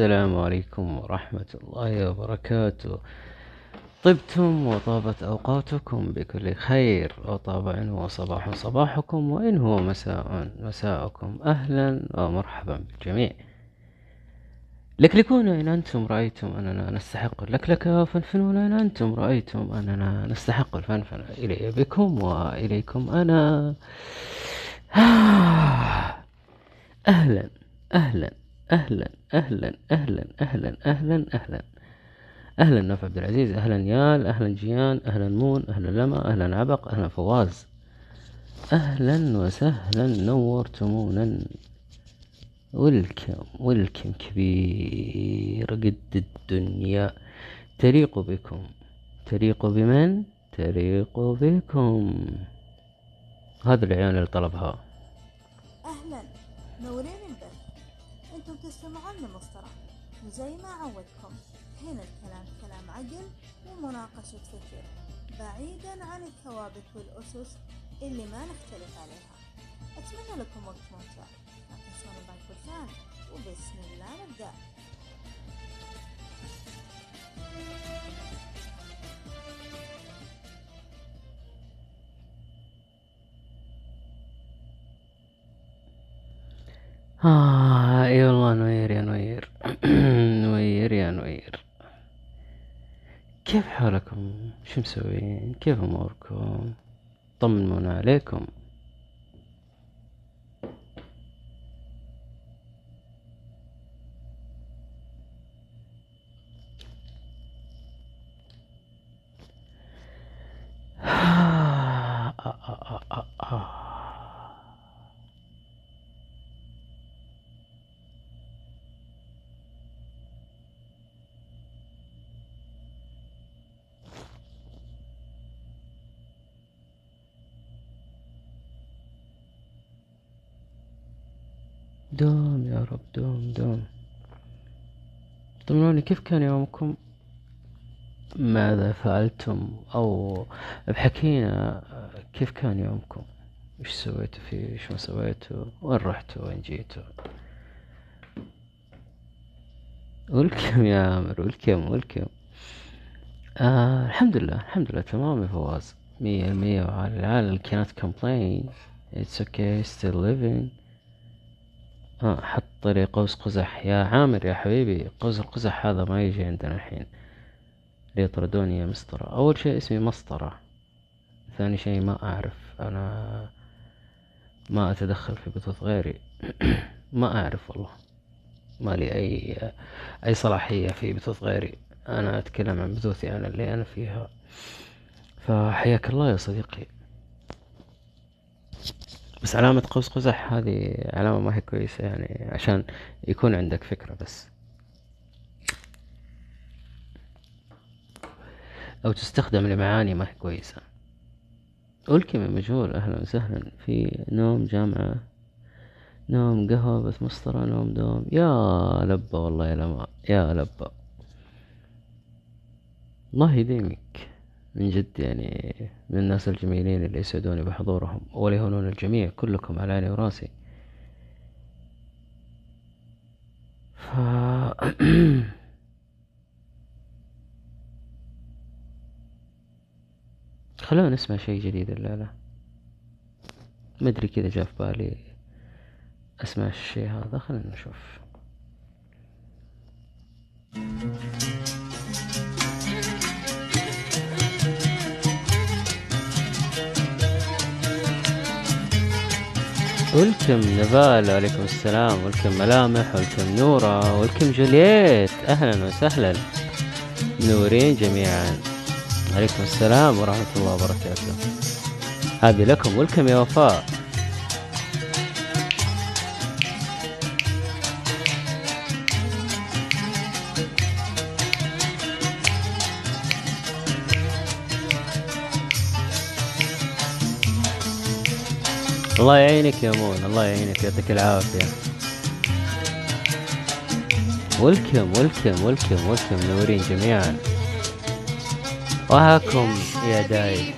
السلام عليكم ورحمة الله وبركاته. طبتم وطابت أوقاتكم بكل خير. وطاب إن هو صباح صباحكم وإن هو مساء مساءكم. أهلا ومرحبا بالجميع. لكلكون إن أنتم رأيتم أننا نستحق اللكلكة وفنفنون إن أنتم رأيتم أننا نستحق الفنفنة إلي بكم وإليكم أنا. أهلا أهلا. أهلا أهلا أهلا أهلا أهلا أهلا. أهلا نوف عبد العزيز أهلا يال أهلا جيان أهلا مون أهلا لما أهلا عبق أهلا فواز. أهلا وسهلا نورتمونا. ولكم ولكم كبير قد الدنيا. تليق بكم. تليق بمن؟ تليق بكم. هذا العيان اللي طلبها. أهلا. نورين تستمعون لمسطرة وزي ما عودكم هنا الكلام كلام عقل ومناقشة فكر بعيدا عن الثوابت والأسس اللي ما نختلف عليها. أتمنى لكم وقت ممتع. لا تنسون اللايك وبسم الله نبدأ. آه اي والله نوير يا نوير نوير يا نوير كيف حالكم؟ شو مسوين؟ كيف أموركم؟ طمنونا عليكم آه آه آه آه آه. دوم يا رب دوم دوم طمنوني كيف كان يومكم؟ ماذا فعلتم؟ أو بحكينا كيف كان يومكم؟ إيش سويتوا فيه؟ إيش ما سويتوا؟ وين رحتوا؟ وين جيتوا؟ ولكم يا عامر ولكم ولكم آه الحمد لله الحمد لله. تمام يا فواز. مية المية وعلى cannot complain. It's okay. Still living. آه حط لي قوس قزح. يا عامر يا حبيبي قوس القزح هذا ما يجي عندنا الحين. ليطردوني يا مسطرة أول شيء اسمي مسطرة. ثاني شيء ما أعرف. أنا ما أتدخل في بثوث غيري. ما أعرف والله. ما لي أي أي صلاحية في بثوث غيري. أنا أتكلم عن بثوثي أنا اللي أنا فيها. فحياك الله يا صديقي. بس علامة قوس قزح هذه علامة ما هي كويسة يعني عشان يكون عندك فكرة بس. أو تستخدم لمعاني ما هي كويسة. والكلمة مجهول أهلا وسهلا. في نوم جامعة. نوم قهوة بس مسطرة نوم دوم. يا لبة والله يا لما يا لبة. الله يديمك. من جد يعني من الناس الجميلين اللي يسعدوني بحضورهم وليهونون الجميع كلكم على عيني وراسي. ف... خلونا نسمع شيء جديد الليلة. مدري كذا جاء في بالي اسمع الشيء هذا. خلينا نشوف. ولكم نبال وعليكم السلام ولكم ملامح ولكم نورة ولكم جولييت. أهلا وسهلا. منورين جميعا. عليكم السلام ورحمة الله وبركاته. هذه لكم ولكم يا وفاء. الله يعينك يا مون الله يعينك يعطيك العافية. ولكم ولكم ولكم ولكم منورين جميعا. وهاكم يا داي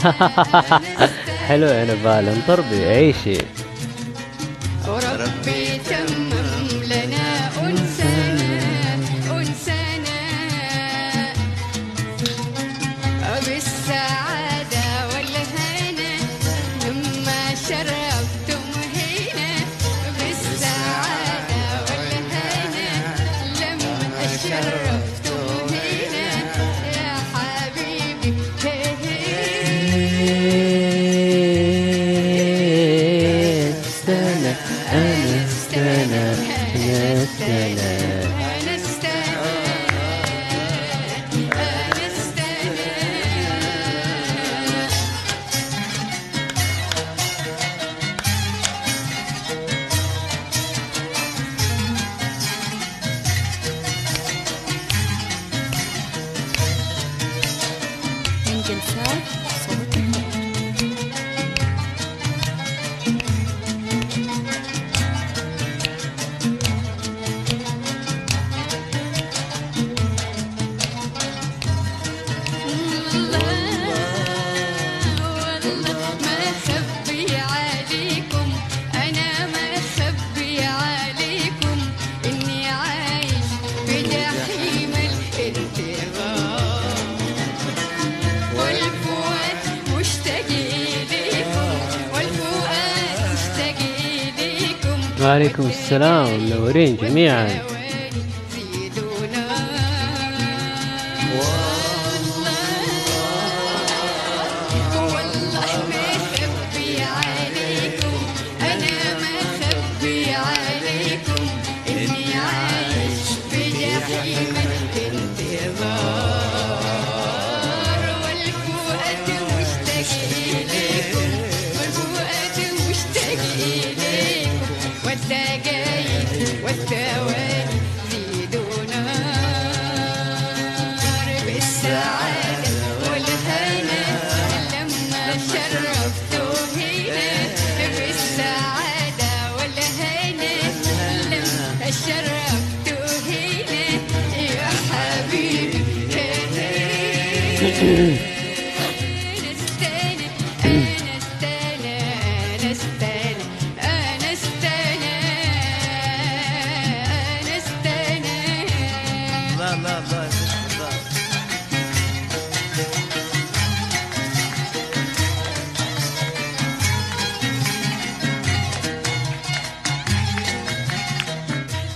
حلو يا نبال انطربي عيشي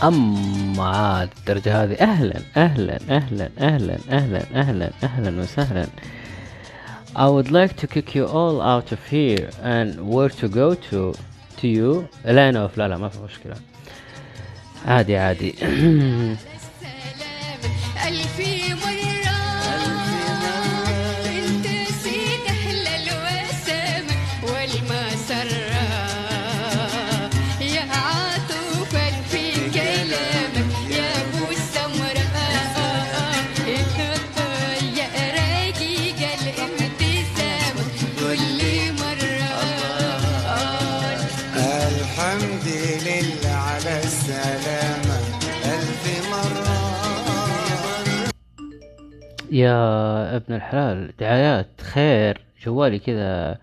أما عاد الدرجة هذه أهلا أهلا أهلا أهلا أهلا أهلا أهلا وسهلا. I would like to kick you all out of here and where to go to to you. لا نوف لا لا ما في مشكلة. عادي عادي. يا ابن الحلال دعايات خير جوالي كذا.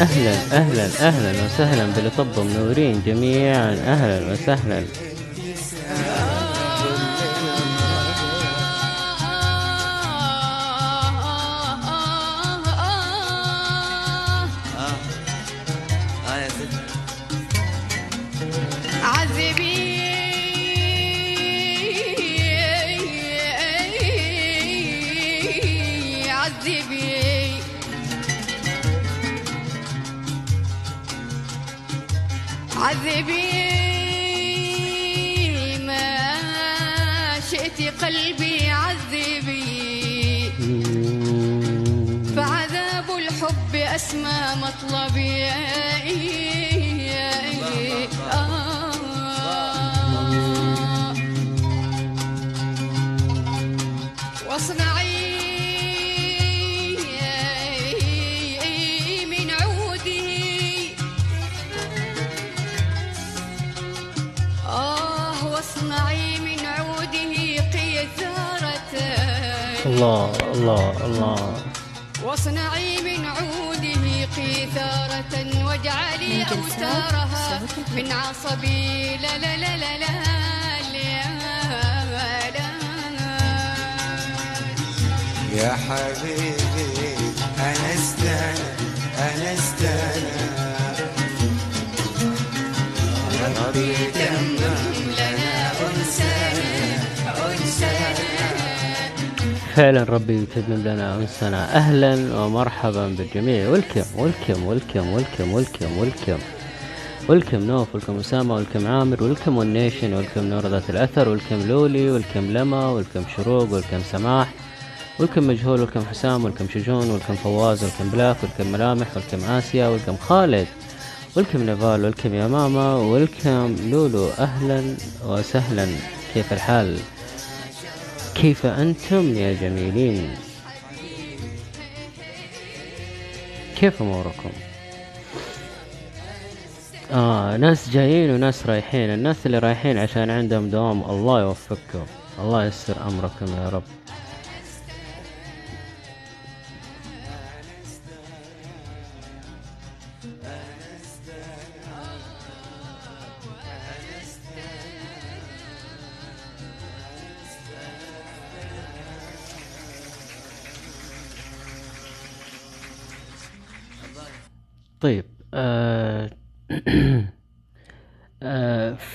أهلا أهلا أهلا وسهلا باللي طبوا منورين جميعا. أهلا وسهلا. أسمى مطلبي آه. واصنعي من عوده واصنعي من عوده قيثارة الله الله الله واجعلي من عصبي لا لا لا لا لا يا حبيبي أنا استنى أنا استنى. ربي تمم فعلا ربي يتمم لنا انسنا أهلا ومرحبا بالجميع. welcome welcome welcome welcome welcome welcome welcome نوف welcome اسامه welcome عامر welcome والنيشن welcome نور ذات الاثر welcome لولي welcome لما welcome شروق welcome سماح welcome مجهول welcome حسام welcome شجون welcome فواز welcome بلاك welcome ملامح welcome اسيا welcome خالد welcome نيفال welcome يا ماما welcome لولو أهلا وسهلا كيف الحال كيف أنتم يا جميلين؟ كيف أموركم؟ آه ناس جايين وناس رايحين الناس اللي رايحين عشان عندهم دوام الله يوفقكم الله يسر أمركم يا رب.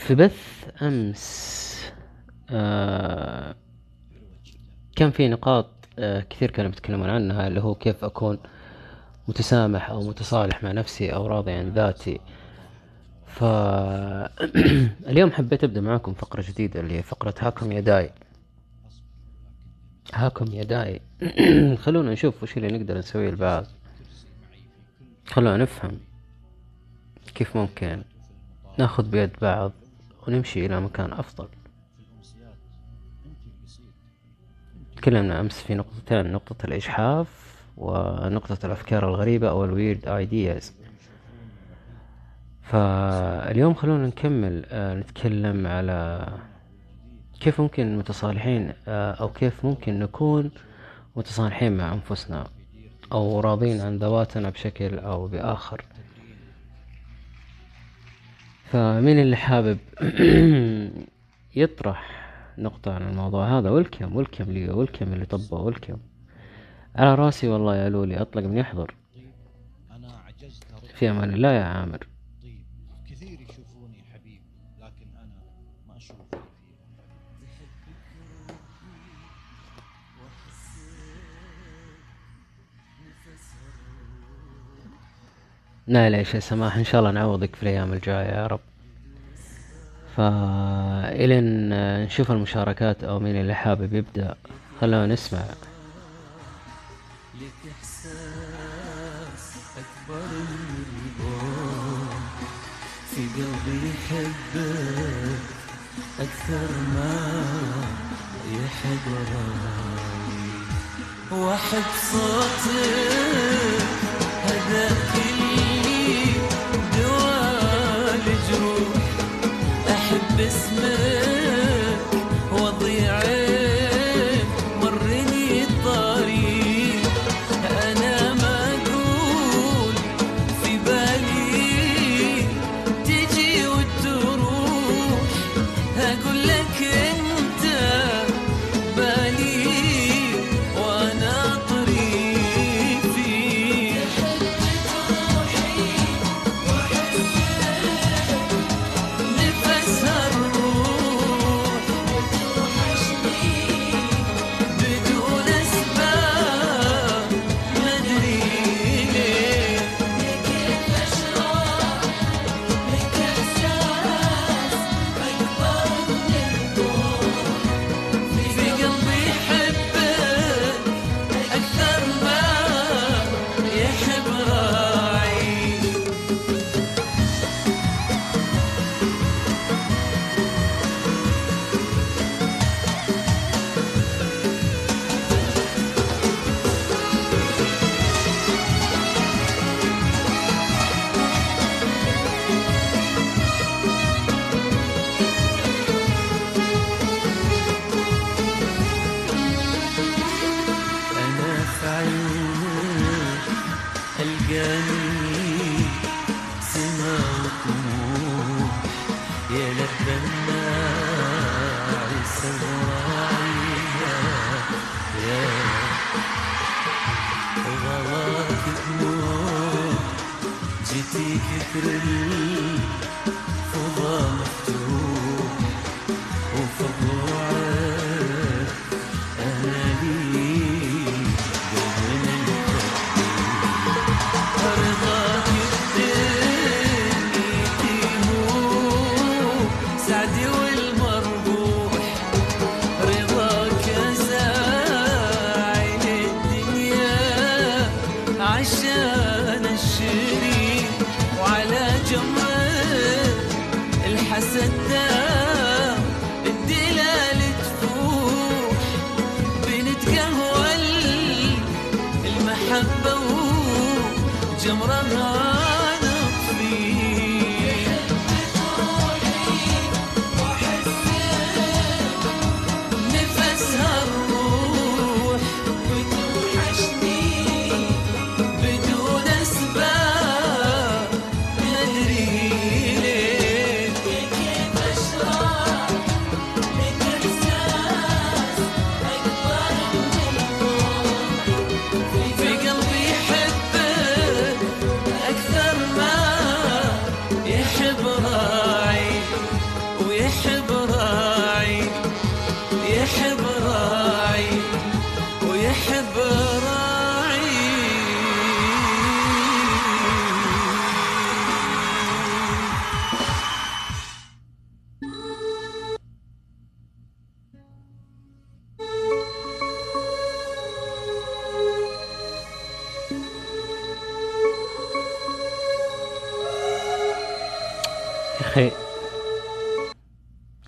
في بث أمس. آه كان في نقاط آه كثير كانوا بيتكلمون عنها اللي هو كيف أكون متسامح أو متصالح مع نفسي أو راضي عن ذاتي. فاليوم حبيت أبدأ معاكم فقرة جديدة اللي هي فقرة هاكم يداي. هاكم يداي. خلونا نشوف وش اللي نقدر نسويه لبعض خلونا نفهم كيف ممكن ناخذ بيد بعض. ونمشي إلى مكان أفضل. تكلمنا أمس في نقطتين نقطة الإجحاف ونقطة الأفكار الغريبة أو الويرد ايدياز فاليوم خلونا نكمل آه، نتكلم على كيف ممكن متصالحين آه، أو كيف ممكن نكون متصالحين مع أنفسنا أو راضين عن ذواتنا بشكل أو بآخر. فمين اللي حابب يطرح نقطة عن الموضوع هذا؟ ولكم ولكم لي ولكم اللي طبه ولكم على راسي والله يا لولي أطلق من يحضر. في أمان الله يا عامر. لا ليش يا سماح إن شاء الله نعوضك في الأيام الجاية يا رب. فإلين نشوف المشاركات أو مين اللي حابب يبدأ. خلونا نسمع. البعد. في قلبي يحبك أكثر ما يحب واحب صوتك اللي دوا الجروح أحب اسمك. again.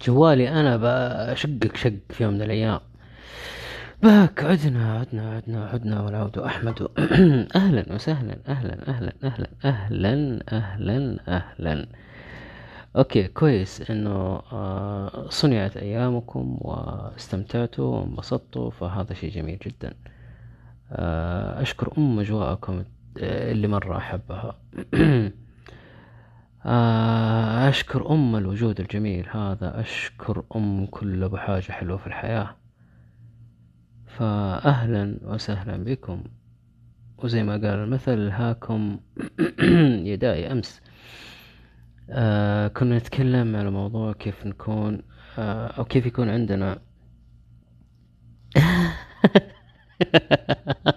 جوالي أنا بشقك شق في يوم من الأيام. back عدنا عدنا عدنا عدنا والعود أحمد. أهلا وسهلا أهلا أهلا أهلا أهلا أهلا أهلا. okay كويس إنه آه، صنعت أيامكم واستمتعتوا وانبسطتوا فهذا شيء جميل جدا. آه، أشكر أم أجواءكم آه، اللي مرة أحبها. أشكر أم الوجود الجميل. هذا أشكر أم كل أبو حاجة حلوة في الحياة. فأهلا وسهلا بكم. وزي ما قال المثل هاكم يداي أمس. آه كنا نتكلم على موضوع كيف نكون آه أو كيف يكون عندنا.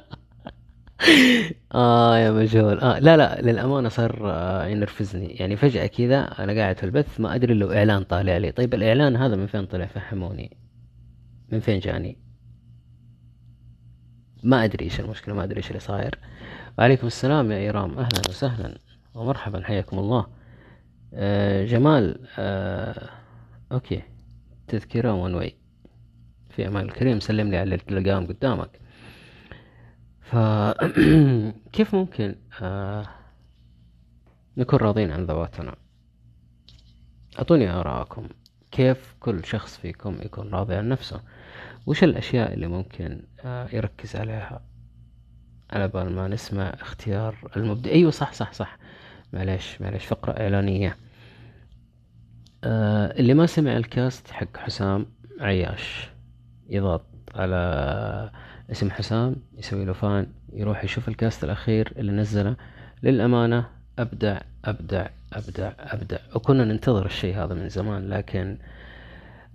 آه يا مجهول. آه لا لا للأمانة صار آه ينرفزني. يعني فجأة كذا أنا قاعد في البث ما أدري لو إعلان طالع لي. طيب الإعلان هذا من فين طلع؟ فهموني. من فين جاني؟ ما أدري إيش المشكلة ما أدري إيش اللي صاير. وعليكم السلام يا إيرام. أهلا وسهلا ومرحبا حياكم الله. آه جمال آه okay. تذكرة one way في أمان الكريم سلم لي على اللي تلقاهم قدامك. ف كيف ممكن آه نكون راضين عن ذواتنا؟ أعطوني ارائكم كيف كل شخص فيكم يكون راضي عن نفسه؟ وش الأشياء اللي ممكن آه يركز عليها؟ على بال ما نسمع اختيار المبدع أيوه صح صح صح. معليش معليش فقرة إعلانية. آه اللي ما سمع الكاست حق حسام عياش يضغط على اسم حسام يسوي له فان يروح يشوف الكاست الأخير اللي نزله. للأمانة أبدع أبدع أبدع أبدع. وكنا ننتظر الشيء هذا من زمان لكن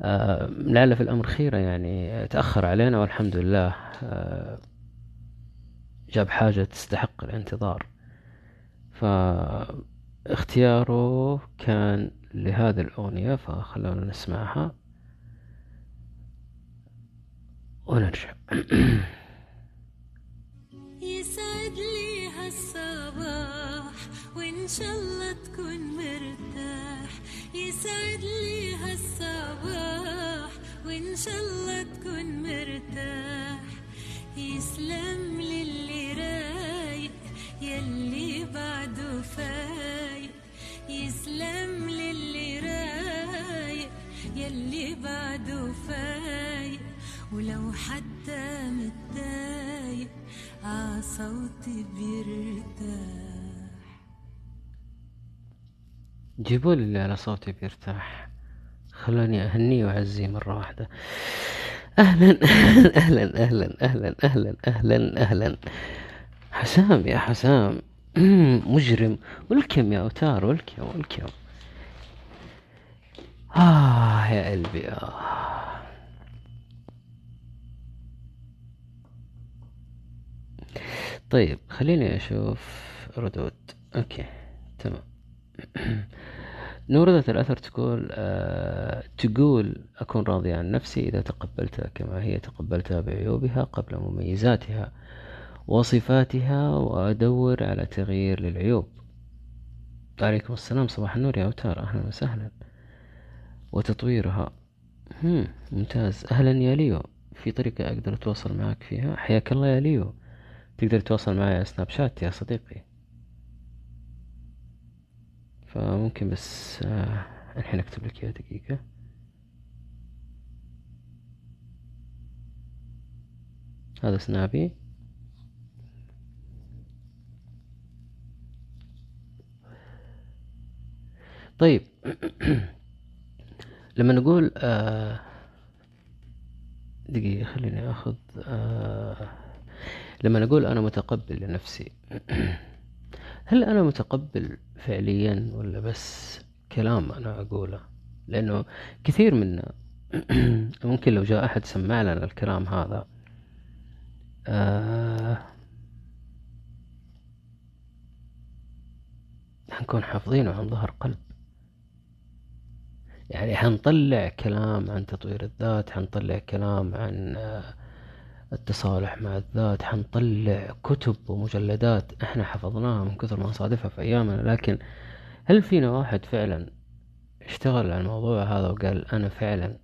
آه لعل في الأمر خيرة يعني. تأخر علينا والحمد لله آه جاب حاجة تستحق الانتظار. فاختياره كان لهذه الأغنية فخلونا نسمعها. ونرجع يسعد لي هالصباح وإن شاء الله تكون مرتاح. يسعد لي هالصباح وإن شاء الله تكون مرتاح. يسلم للي رايق يلي بعده فايق. يسلم للي رايق يلي بعده فايق. ولو حتى متضايق عصوتي بيرتاح. جيبوا لي اللي على صوتي بيرتاح. خلوني أهنيه وأعزيه مرة واحدة. أهلا أهلا أهلا أهلا أهلا أهلا أهلا. حسام يا حسام. مجرم. ولكم يا أوتار ولكم ولكم. آه يا قلبي آه. طيب خليني أشوف ردود أوكي تمام. نوردة الأثر تقول آه تقول أكون راضي عن نفسي إذا تقبلتها كما هي تقبلتها بعيوبها قبل مميزاتها وصفاتها وأدور على تغيير للعيوب. عليكم السلام صباح النور يا أوتار. أهلا وسهلا. وتطويرها. ممتاز. أهلا يا ليو. في طريقة أقدر أتواصل معك فيها؟ حياك الله يا ليو. تقدر تتواصل معي على سناب شات يا صديقي. فممكن بس آه الحين اكتب لك إياها دقيقة. هذا سنابي. طيب. لما نقول آه دقيقة خليني أخذ آه لما نقول أنا متقبل لنفسي هل أنا متقبل فعليا ولا بس كلام أنا أقوله؟ لأنه كثير منا ممكن لو جاء أحد سمع لنا الكلام هذا آه حنكون حافظينه عن ظهر قلب. يعني حنطلع كلام عن تطوير الذات حنطلع كلام عن آه التصالح مع الذات حنطلع كتب ومجلدات إحنا حفظناها من كثر ما نصادفها في أيامنا. لكن هل فينا واحد فعلا اشتغل على الموضوع هذا وقال أنا فعلا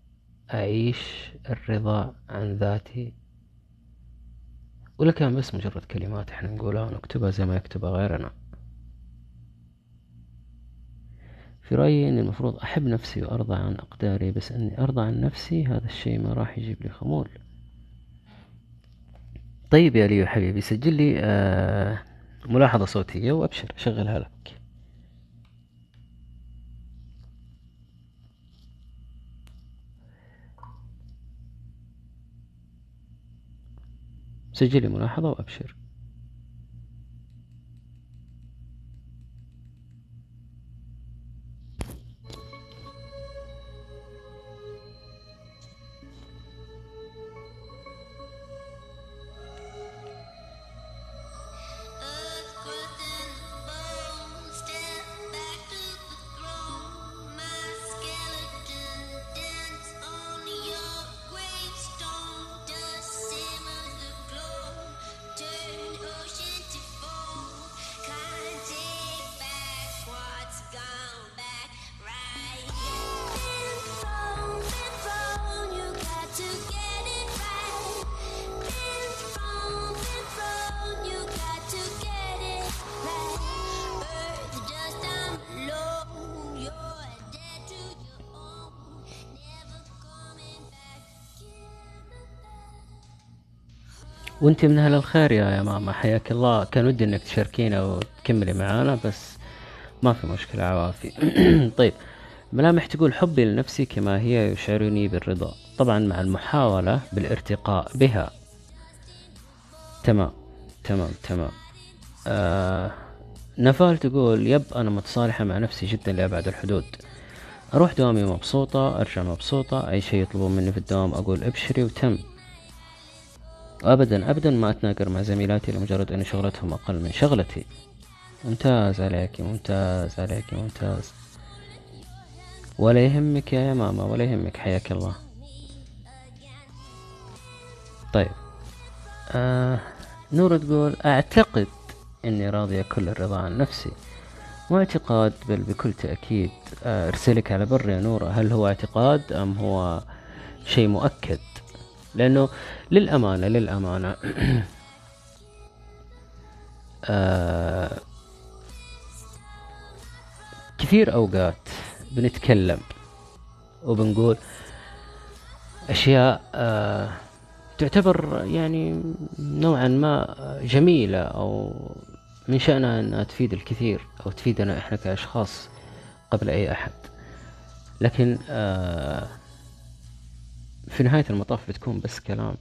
أعيش الرضا عن ذاتي؟ ولا كان بس مجرد كلمات إحنا نقولها ونكتبها زي ما يكتبها غيرنا. في رأيي اني المفروض أحب نفسي وأرضى عن أقداري بس إني أرضى عن نفسي هذا الشيء ما راح يجيب لي خمول. طيب يا ليو حبيبي سجل لي آه ملاحظة صوتية وأبشر شغلها لك. سجل لي ملاحظة وأبشر. وانت من أهل الخير يا ماما. حياك الله. كان ودي إنك تشاركينا وتكملي معانا بس ما في مشكلة عوافي. طيب ملامح تقول حبي لنفسي كما هي يشعرني بالرضا. طبعا مع المحاولة بالارتقاء بها. تمام تمام تمام. آه نفال تقول يب أنا متصالحة مع نفسي جدا لأبعد الحدود. أروح دوامي مبسوطة أرجع مبسوطة أي شيء يطلبون مني في الدوام أقول ابشري وتم. وأبدا أبدا ما أتناقر مع زميلاتي لمجرد أن شغلتهم أقل من شغلتي. ممتاز عليك ممتاز عليك ممتاز. ولا يهمك يا ماما ولا يهمك حياك الله. طيب. آه نور تقول أعتقد إني راضية كل الرضا عن نفسي. مو اعتقاد بل بكل تأكيد. آه أرسلك على بر يا نور هل هو اعتقاد أم هو شيء مؤكد؟ لأنه للأمانة للأمانة. آه كثير أوقات بنتكلم وبنقول أشياء آه تعتبر يعني نوعا ما جميلة أو من شأنها أنها تفيد الكثير أو تفيدنا إحنا كأشخاص قبل أي أحد. لكن آه في نهاية المطاف بتكون بس كلام.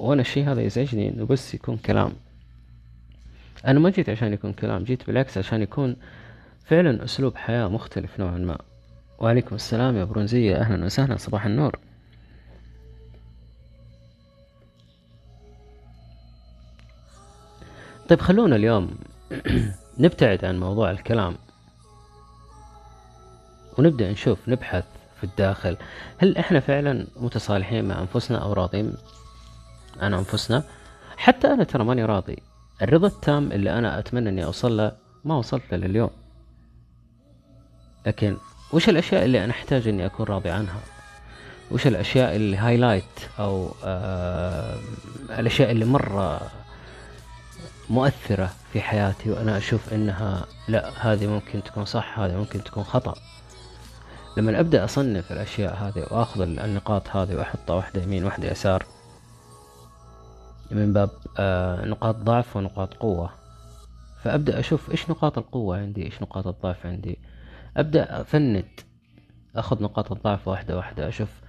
وأنا الشيء هذا يزعجني إنه بس يكون كلام. أنا ما جيت عشان يكون كلام جيت بالعكس عشان يكون فعلا أسلوب حياة مختلف نوعا ما. وعليكم السلام يا برونزية. أهلا وسهلا صباح النور. طيب خلونا اليوم نبتعد عن موضوع الكلام. ونبدأ نشوف نبحث في الداخل هل إحنا فعلا متصالحين مع أنفسنا أو راضين؟ عن أنفسنا. حتى أنا ترى ماني راضي. الرضا التام اللي أنا أتمنى إني أوصل له ما وصلت له لليوم. لكن وش الأشياء اللي أنا أحتاج إني أكون راضي عنها؟ وش الأشياء اللي هايلايت أو آه الأشياء اللي مرة مؤثرة في حياتي وأنا أشوف إنها لا هذه ممكن تكون صح هذه ممكن تكون خطأ. لما أبدأ أصنف الأشياء هذه وأخذ النقاط هذه وأحطها واحدة يمين واحدة يسار من باب آه نقاط ضعف ونقاط قوة. فأبدأ أشوف إيش نقاط القوة عندي إيش نقاط الضعف عندي. أبدأ أفند أخذ نقاط الضعف واحدة واحدة أشوف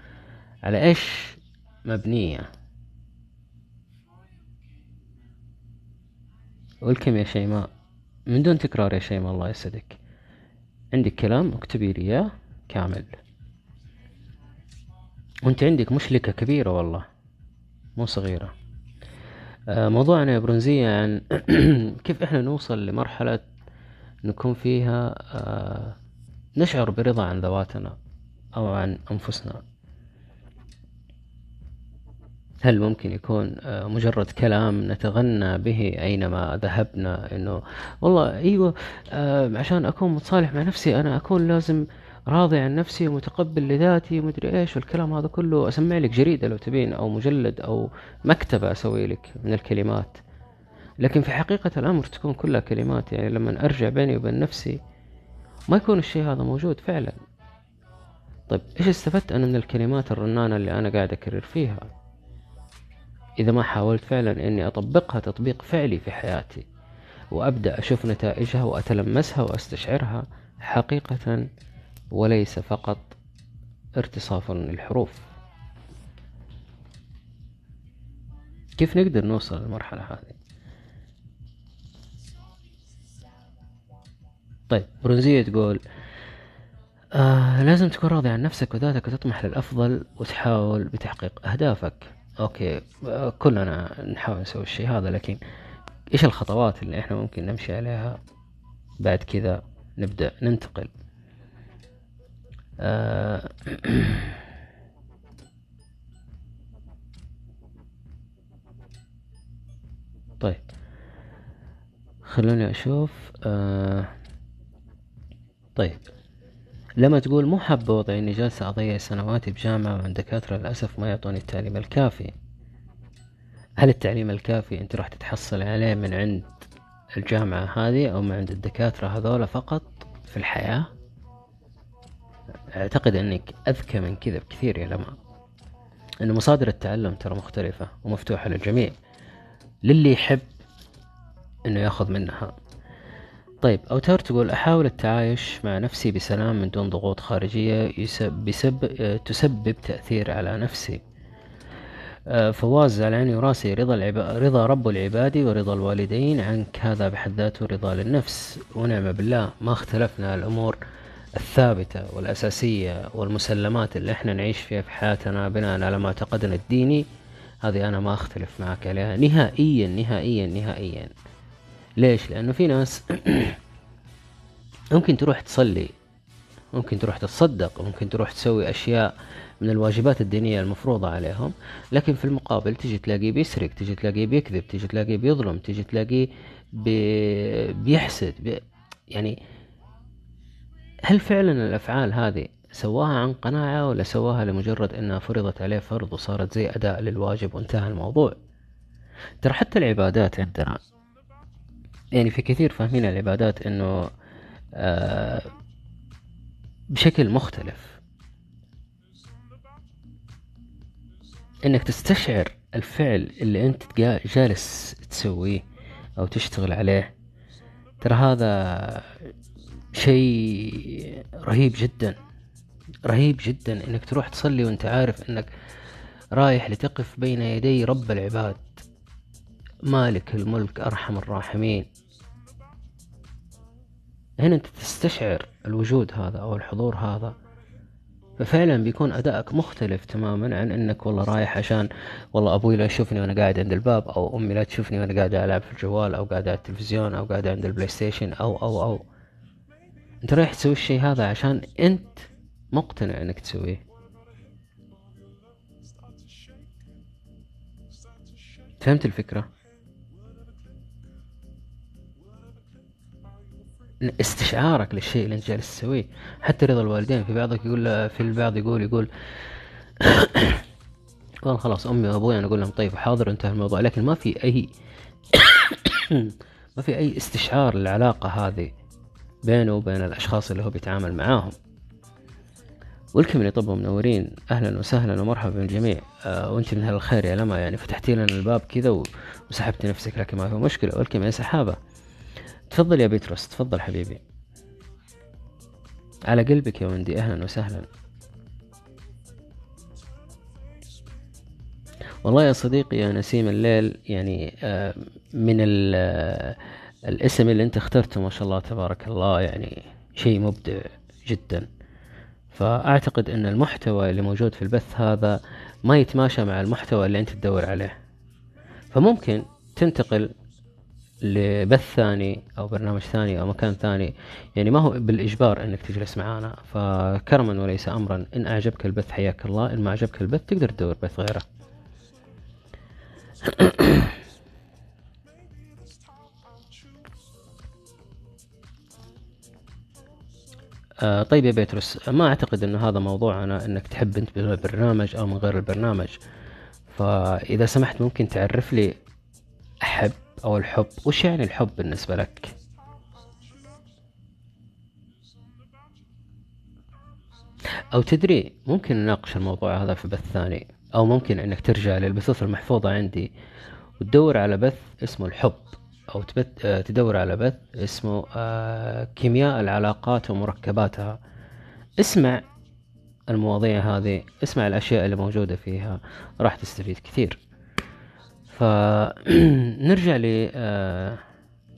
على إيش مبنية. والكم يا شيماء؟ من دون تكرار يا شيماء الله يسعدك. عندك كلام؟ اكتبي لي إياه كامل. وأنت عندك مشلكة كبيرة والله مو صغيرة. موضوعنا يا برونزية عن كيف إحنا نوصل لمرحلة نكون فيها آه، نشعر برضا عن ذواتنا أو عن أنفسنا؟ هل ممكن يكون آه، مجرد كلام نتغنى به أينما ذهبنا؟ إنه والله أيوة آه، عشان أكون متصالح مع نفسي أنا أكون لازم راضي عن نفسي ومتقبل لذاتي ومدري إيش والكلام هذا كله أسمع لك جريدة لو تبين أو مجلد أو مكتبة أسوي لك من الكلمات. لكن في حقيقة الأمر تكون كلها كلمات يعني لما أرجع بيني وبين نفسي ما يكون الشيء هذا موجود فعلا. طيب إيش استفدت أنا من الكلمات الرنانة اللي أنا قاعد أكرر فيها؟ إذا ما حاولت فعلا إني أطبقها تطبيق فعلي في حياتي وأبدأ أشوف نتائجها وأتلمسها وأستشعرها حقيقة وليس فقط ارتصافا للحروف. كيف نقدر نوصل للمرحلة هذه؟ طيب برونزية تقول آه لازم تكون راضي عن نفسك وذاتك وتطمح للأفضل وتحاول بتحقيق أهدافك. أوكي آه، كلنا نحاول نسوي الشيء هذا لكن إيش الخطوات اللي إحنا ممكن نمشي عليها؟ بعد كذا نبدأ ننتقل. آه. طيب. خلوني أشوف آه. طيب. لما تقول مو وضعي إني جالسة أضيع سنواتي بجامعة وعند دكاترة للأسف ما يعطوني التعليم الكافي. هل التعليم الكافي أنت راح تتحصل عليه من عند الجامعة هذه أو من عند الدكاترة هذولا فقط في الحياة؟ أعتقد أنك أذكى من كذا بكثير يا لما أن مصادر التعلم ترى مختلفة ومفتوحة للجميع. للي يحب إنه يأخذ منها. طيب أوتار تقول أحاول التعايش مع نفسي بسلام من دون ضغوط خارجية يسب تسبب تأثير على نفسي. آه، فواز على عيني وراسي رضا العب... رضا رب العباد ورضا الوالدين عنك هذا بحد ذاته رضا للنفس. ونعم بالله ما اختلفنا الأمور. الثابتة والأساسية والمسلمات اللي إحنا نعيش فيها في حياتنا بناء على معتقدنا الديني هذه أنا ما أختلف معك عليها نهائيا نهائيا نهائيا ليش؟ لأنه في ناس ممكن تروح تصلي ممكن تروح تتصدق ممكن تروح تسوي أشياء من الواجبات الدينية المفروضة عليهم لكن في المقابل تجي تلاقيه بيسرق تجي تلاقيه بيكذب تجي تلاقيه بيظلم تجي تلاقيه بي... بيحسد بي... يعني هل فعلا الأفعال هذه سواها عن قناعة ولا سواها لمجرد أنها فرضت عليه فرض وصارت زي أداء للواجب وانتهى الموضوع؟ ترى حتى العبادات عندنا يعني في كثير فاهمين العبادات إنه آه بشكل مختلف. إنك تستشعر الفعل اللي أنت جا- جالس تسويه أو تشتغل عليه. ترى هذا شيء رهيب جدا رهيب جدا إنك تروح تصلي وأنت عارف إنك رايح لتقف بين يدي رب العباد مالك الملك أرحم الراحمين. هنا أنت تستشعر الوجود هذا أو الحضور هذا ففعلا بيكون أدائك مختلف تماما عن إنك والله رايح عشان والله أبوي لا يشوفني وأنا قاعد عند الباب أو أمي لا تشوفني وأنا قاعد ألعب في الجوال أو قاعد على التلفزيون أو قاعد عند ال PlayStation أو أو أو. أنت رايح تسوي الشيء هذا عشان أنت مقتنع إنك تسويه. فهمت الفكرة؟ استشعارك للشيء اللي أنت جالس تسويه. حتى رضا الوالدين في بعضك يقول في البعض يقول يقول والله خلاص أمي وأبوي أنا أقول لهم طيب حاضر انتهى الموضوع. لكن ما في أي ما في أي استشعار للعلاقة هذه. بينه وبين الأشخاص اللي هو بيتعامل معاهم. والكم اللي طبوا منورين. أهلا وسهلا ومرحبا بالجميع. آه وأنت من أهل الخير يا لما يعني فتحتي لنا الباب كذا وسحبتي نفسك لكن ما في مشكلة. والكم يا سحابة. تفضل يا بيتروس تفضل حبيبي. على قلبك يا وندي أهلا وسهلا. والله يا صديقي يا نسيم الليل يعني آه، من ال- آه، الاسم اللي انت اخترته ما شاء الله تبارك الله يعني شيء مبدع جدا. فأعتقد إن المحتوى اللي موجود في البث هذا ما يتماشى مع المحتوى اللي أنت تدور عليه. فممكن تنتقل لبث ثاني أو برنامج ثاني أو مكان ثاني يعني ما هو بالإجبار إنك تجلس معانا. فكرما وليس امرا إن أعجبك البث حياك الله إن ما أعجبك البث تقدر تدور بث غيره. آه طيب يا بيتروس ما أعتقد انه هذا موضوعنا إنك تحب أنت بالبرنامج أو من غير البرنامج. فإذا سمحت ممكن تعرف لي احب أو الحب وش يعني الحب بالنسبة لك؟ أو تدري ممكن نناقش الموضوع هذا في بث ثاني أو ممكن إنك ترجع للبثوث المحفوظة عندي وتدور على بث اسمه الحب. أو تبت آه، تدور على بث اسمه آه، كيمياء العلاقات ومركباتها. اسمع المواضيع هذه اسمع الأشياء اللي موجودة فيها راح تستفيد كثير. فنرجع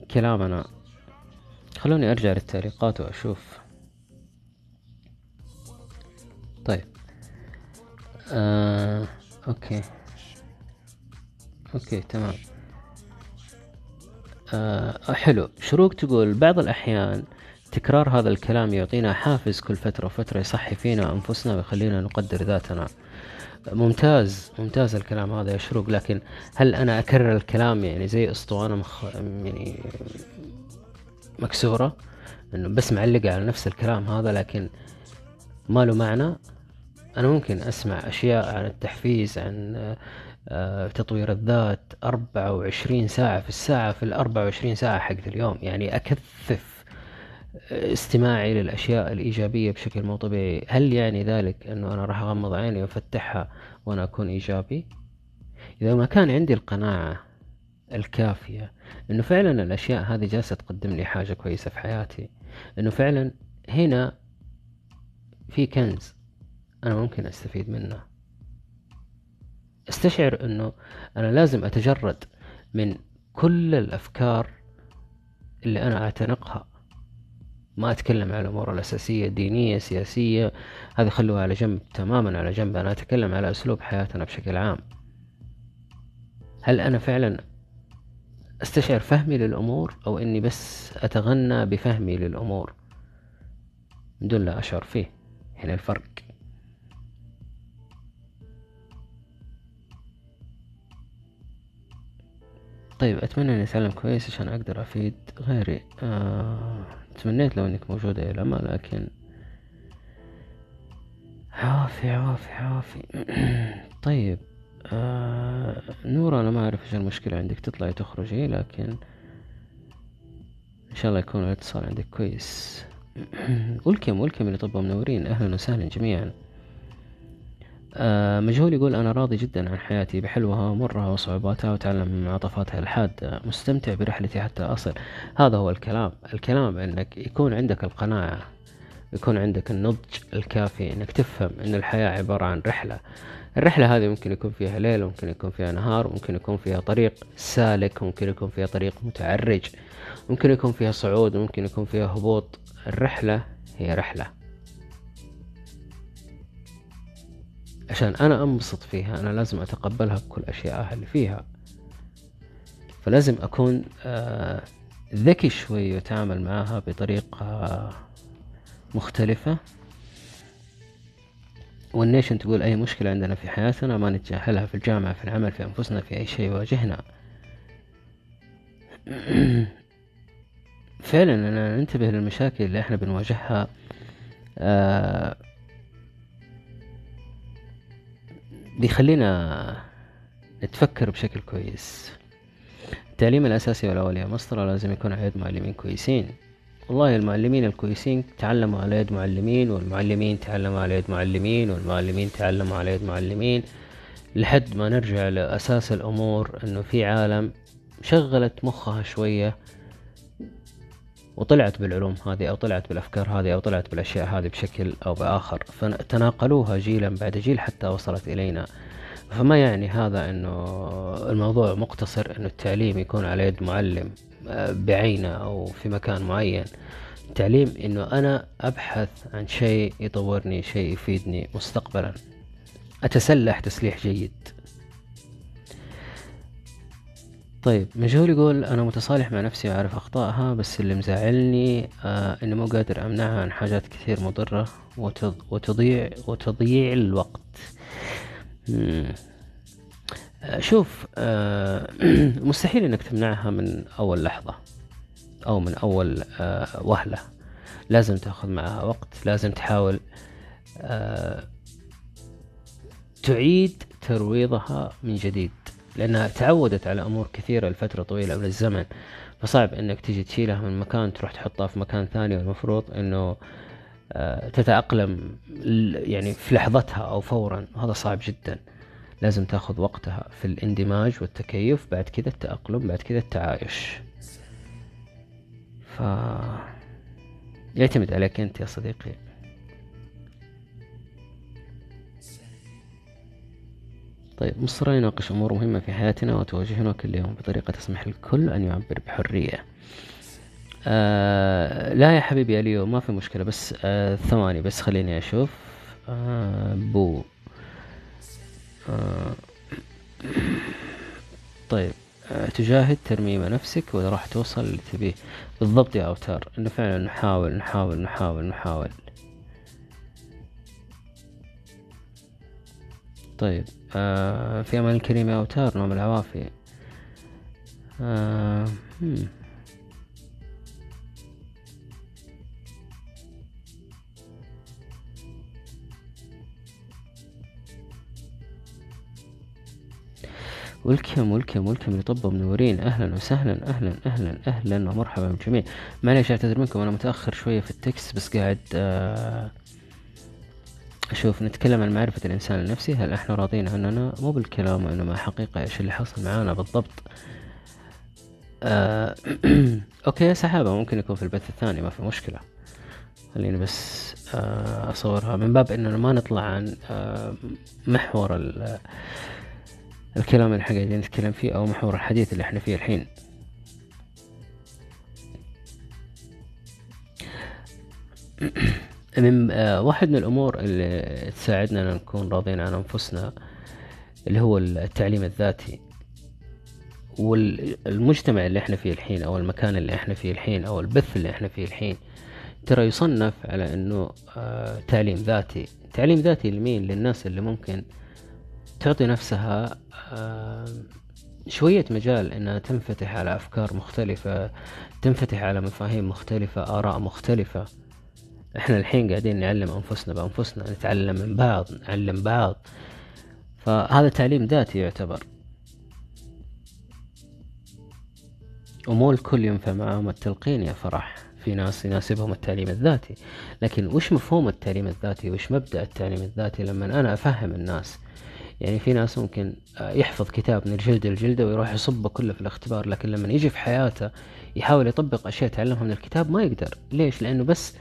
لكلامنا خلوني أرجع للتعليقات وأشوف. طيب. آه، okay. okay تمام. آه حلو. شروق تقول بعض الأحيان تكرار هذا الكلام يعطينا حافز كل فترة وفترة يصحي فينا أنفسنا ويخلينا نقدر ذاتنا. ممتاز ممتاز الكلام هذا يا شروق. لكن هل أنا أكرر الكلام يعني زي أسطوانة مخ... يعني مكسورة؟ إنه بس معلقة على نفس الكلام هذا لكن ما له معنى. أنا ممكن أسمع أشياء عن التحفيز عن تطوير الذات أربعة وعشرين ساعة في الساعة في الأربعة وعشرين ساعة حق اليوم. يعني أكثف آه، استماعي للأشياء الإيجابية بشكل مو طبيعي. هل يعني ذلك أنه أنا راح أغمض عيني وأفتحها وأنا أكون إيجابي؟ إذا ما كان عندي القناعة الكافية إنه فعلا الأشياء هذه جالسة تقدم لي حاجة كويسة في حياتي إنه فعلا هنا في كنز أنا ممكن أستفيد منه. استشعر إنه أنا لازم أتجرد من كل الأفكار اللي أنا أعتنقها. ما أتكلم على الأمور الأساسية دينية سياسية. هذه خلوها على جنب تماما على جنب. أنا أتكلم على أسلوب حياتنا بشكل عام. هل أنا فعلا استشعر فهمي للأمور أو إني بس أتغنى بفهمي للأمور؟ دون لا أشعر فيه. هنا الفرق. طيب أتمنى اني اتعلم كويس عشان أقدر أفيد غيري. آه، تمنيت لو إنك موجودة يا لما لكن عافي عافي عافي طيب آه نورة أنا ما أعرف إيش المشكلة عندك تطلعي تخرجي لكن إن شاء الله يكون الاتصال عندك كويس. ولكم ولكم اللي طبوا منورين أهلا وسهلا جميعا. مجهول يقول أنا راضي جدا عن حياتي بحلوها ومرها وصعوباتها وتعلم من عطفاتها الحادة مستمتع برحلتي حتى أصل. هذا هو الكلام. الكلام أنك يكون عندك القناعة يكون عندك النضج الكافي أنك تفهم أن الحياة عبارة عن رحلة. الرحلة هذه ممكن يكون فيها ليل ممكن يكون فيها نهار ممكن يكون فيها طريق سالك ممكن يكون فيها طريق متعرج ممكن يكون فيها صعود ممكن يكون فيها هبوط. الرحلة هي رحلة. عشان أنا أنبسط فيها أنا لازم أتقبلها بكل اشيائها اللي فيها. فلازم أكون آه، ذكي شوي وأتعامل معاها بطريقة مختلفة. والنيشن تقول أي مشكلة عندنا في حياتنا ما نتجاهلها في الجامعة في العمل في أنفسنا في أي شيء يواجهنا. فعلا أنا ننتبه للمشاكل اللي إحنا بنواجهها آه بيخلينا نتفكر بشكل كويس. التعليم الأساسي والأول يا لازم يكون على يد معلمين كويسين. والله المعلمين الكويسين تعلموا على يد معلمين والمعلمين تعلموا على يد معلمين والمعلمين تعلموا على يد معلمين لحد ما نرجع لأساس الأمور إنه في عالم شغلت مخها شوية وطلعت بالعلوم هذه أو طلعت بالأفكار هذه أو طلعت بالأشياء هذه بشكل أو بآخر. فتناقلوها جيلا بعد جيل حتى وصلت إلينا. فما يعني هذا أنه الموضوع مقتصر أنه التعليم يكون على يد معلم آه، بعينه أو في مكان معين. التعليم أنه أنا أبحث عن شيء يطورني شيء يفيدني مستقبلا. أتسلح تسليح جيد. طيب مجهول يقول أنا متصالح مع نفسي وأعرف أخطائها بس اللي مزعلني آه إني مو قادر أمنعها عن حاجات كثير مضرة وتض وتضيع وتضييع الوقت. مم. آه شوف آه مستحيل إنك تمنعها من أول لحظة أو من أول آه وهلة. لازم تأخذ معها وقت لازم تحاول آه تعيد ترويضها من جديد. لأنها تعودت على أمور كثيرة لفترة طويلة من الزمن. فصعب إنك تيجي تشيلها من مكان تروح تحطها في مكان ثاني والمفروض إنه آه، تتأقلم يعني في لحظتها أو فورا. وهذا صعب جدا. لازم تأخذ وقتها في الاندماج والتكيف بعد كذا التأقلم بعد كذا التعايش. ف يعتمد عليك أنت يا صديقي. طيب مصر يناقش أمور مهمة في حياتنا وتواجهنا كل يوم بطريقة تسمح للكل أن يعبر بحرية. آه لا يا حبيبي اليو ما في مشكلة بس آه ثواني بس خليني أشوف. آه بو. آه طيب آه تجاهد ترميم نفسك وإذا راح توصل اللي تبيه. بالضبط يا أوتار إنه فعلا نحاول نحاول نحاول نحاول. طيب. في أمان الكريم يا أوتار نوم العوافي آه. welcome welcome welcome طبوا منورين أهلا وسهلا أهلا أهلا أهلا ومرحبا بالجميع معليش أعتذر منكم أنا متأخر شوية في ال text بس قاعد آه أشوف نتكلم عن معرفة الإنسان النفسي. هل إحنا راضين عننا مو بالكلام وإنما حقيقة إيش اللي حصل معانا بالضبط؟ آه okay سحابة ممكن يكون في البث الثاني ما في مشكلة. خليني بس آه أصورها. من باب إننا ما نطلع عن آه محور ال- الكلام اللي إحنا نتكلم فيه أو محور الحديث اللي إحنا فيه الحين. من آه واحد من الأمور اللي تساعدنا إن نكون راضين عن أنفسنا اللي هو التعليم الذاتي والمجتمع اللي إحنا فيه الحين أو المكان اللي إحنا فيه الحين أو البث اللي إحنا فيه الحين. ترى يصنف على إنه آه تعليم ذاتي. تعليم ذاتي لمين؟ للناس اللي ممكن تعطي نفسها آه شوية مجال إنها تنفتح على أفكار مختلفة تنفتح على مفاهيم مختلفة آراء مختلفة. إحنا الحين قاعدين نعلم أنفسنا بأنفسنا نتعلم من بعض نعلم بعض. فهذا تعليم ذاتي يعتبر. ومو الكل ينفع معهم التلقين يا فرح. في ناس يناسبهم التعليم الذاتي. لكن وش مفهوم التعليم الذاتي؟ وش مبدأ التعليم الذاتي لما أنا أفهم الناس؟ يعني في ناس ممكن يحفظ كتاب من الجلد الجلدة ويروح يصبه كله في الاختبار لكن لما يجي في حياته يحاول يطبق أشياء تعلمها من الكتاب ما يقدر. ليش؟ لأنه بس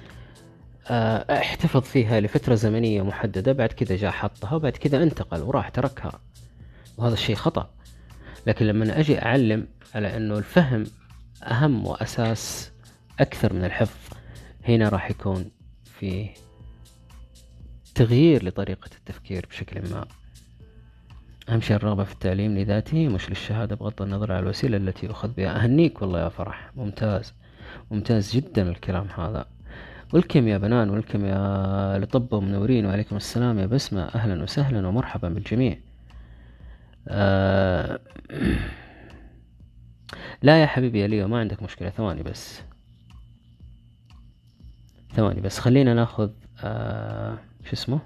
احتفظ فيها لفترة زمنية محددة بعد كذا جاء حطها وبعد كذا انتقل وراح تركها. وهذا الشيء خطأ. لكن لما أجي أعلم على أنه الفهم أهم وأساس أكثر من الحفظ هنا راح يكون في تغيير لطريقة التفكير بشكل ما. أهم شيء الرغبة في التعليم لذاته مش للشهادة بغض النظر عن الوسيلة التي يؤخذ بها. أهنيك والله يا فرح. ممتاز. ممتاز جدا الكلام هذا. ولكم يا بنان ولكم يا لطب منورين وعليكم السلام يا بسمة. أهلا وسهلا ومرحبا بالجميع. آه لا يا حبيبي يا ليو ما عندك مشكلة. ثواني بس. ثواني بس. خلينا ناخذ آه شو اسمه؟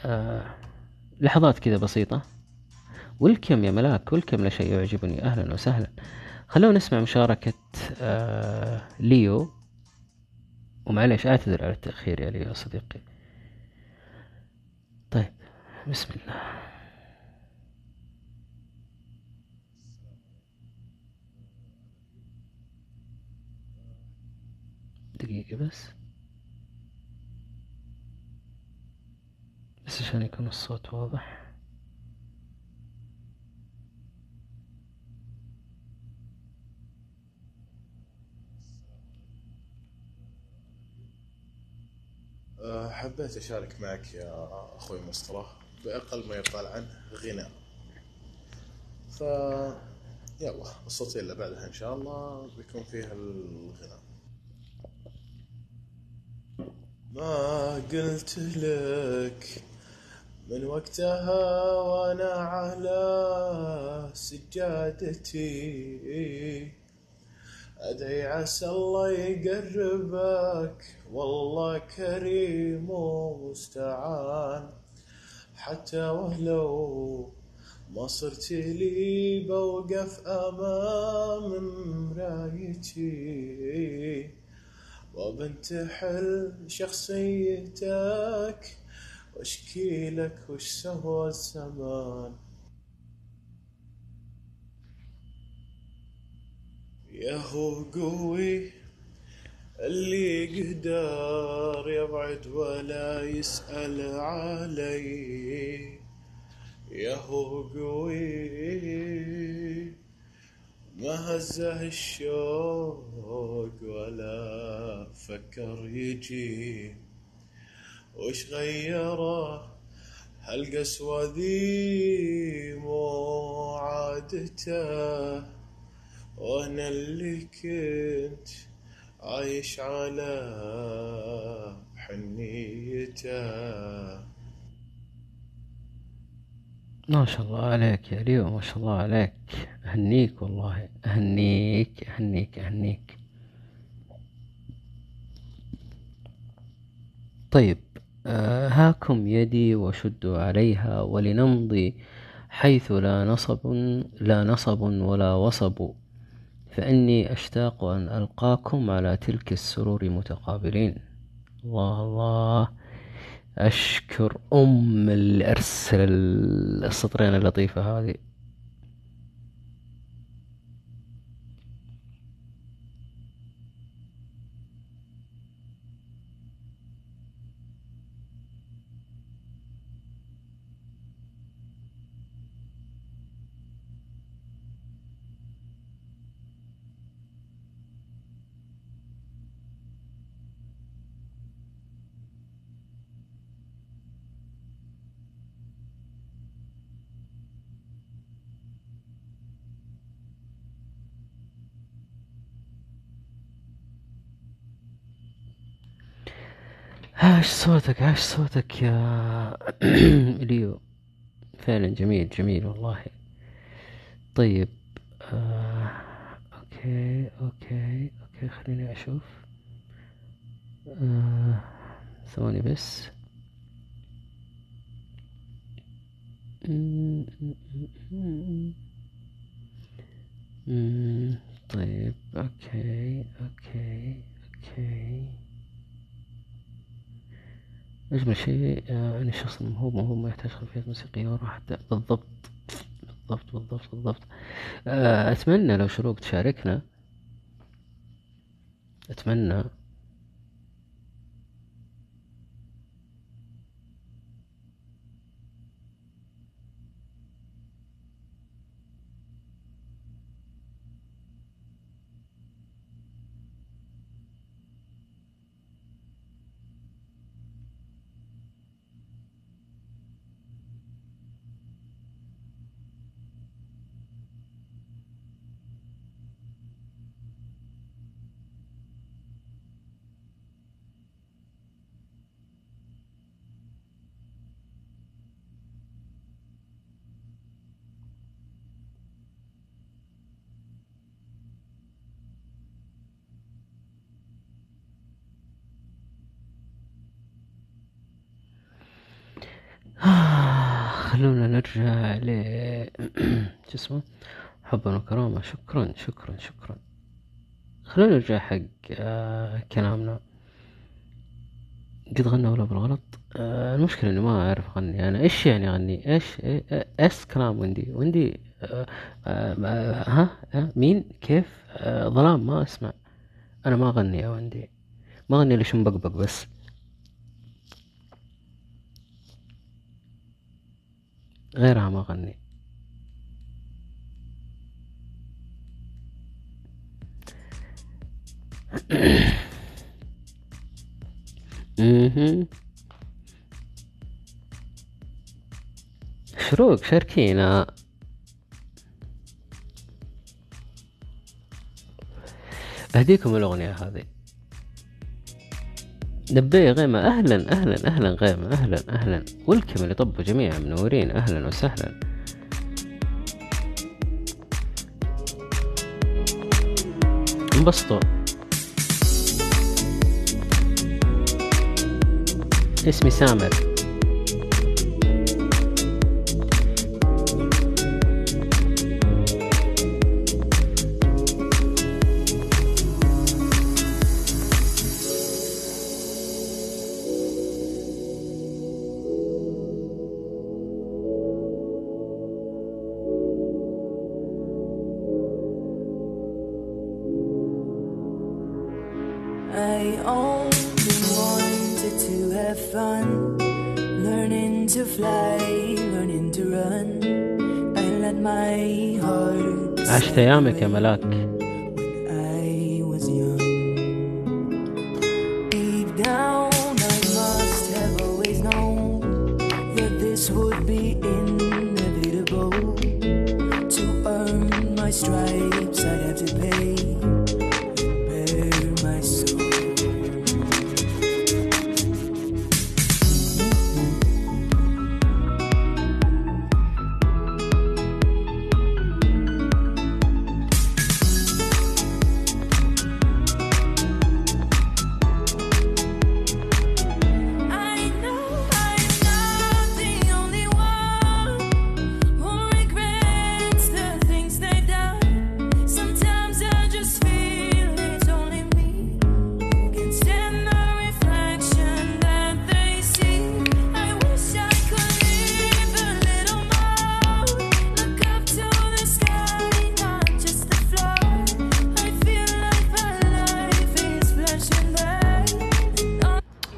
آه لحظات كذا بسيطة. ولكم يا ملاك ولكم لشيء يعجبني. أهلا وسهلا. خلونا نسمع مشاركة آه ليو. ومعليش أعتذر على التأخير يا ليو صديقي. طيب بسم الله. دقيقة بس. بس عشان يكون الصوت واضح أه، حبيت أشارك معك يا أخوي مصطفى بأقل ما يقال عنه غنى. ف يلا الصوتين اللي بعدها إن شاء الله بيكون فيها الغنى. ما قلت لك من وقتها وأنا على سجادتي. أدعي عسى الله يقربك. والله كريم ومستعان حتى ولو ما صرت لي بوقف أمام مرايتي. وبنتحل شخصيتك. واشكي لك وش سوى الزمان. يا هو قوي اللي قدر يبعد ولا يسأل علي. يا هو قوي ما هزه الشوق ولا فكر يجي. وش غيره؟ هالقسوة ذي مو عادته؟ وأنا اللي كنت عايش على حنيته. ما شاء الله عليك يا ليو ما شاء الله عليك. أهنيك والله أهنيك أهنيك أهنيك. طيب آه هاكم يدي وشدوا عليها ولنمضي حيث لا نصب لا نصب ولا وصب. فإني أشتاق أن ألقاكم على تلك السرور متقابلين. الله الله. أشكر أم اللي أرسل السطرين اللطيفة هذه. عاش صوتك عاش صوتك يا ليو فعلا جميل جميل والله. طيب آه okay okay okay خليني أشوف. آه ثواني بس. طيب okay okay أوكي. أجمل شيء آه، أن الشخص الموهوب موهوب ما يحتاج خلفيات موسيقية وراحة بالضبط. بالضبط بالضبط بالضبط. آه، أتمنى لو شروق تشاركنا أتمنى آه، ل شو اسمه؟ حبا وكرامة. شكرا شكرا شكرا. خلونا نرجع حق آه كلامنا. قد غنى ولا بالغلط؟ آه المشكلة إني ما أعرف أغني. أنا إيش يعني أغني؟ إيش إيش كلام ويندي. ويندي آه ها مين؟ كيف؟ ظلام ما أسمع. أنا ما أغني يا ويندي. ما أغني إلا مبقبق بس. غيرها ما مهم. شروق شاركينا. أهديكم الأغنية هذه. نبيه غيمة. أهلا أهلا أهلا غيمة. أهلا أهلا. ولكم اللي طبوا جميعا منورين أهلا وسهلا. انبسطوا. اسمي سامر. عشت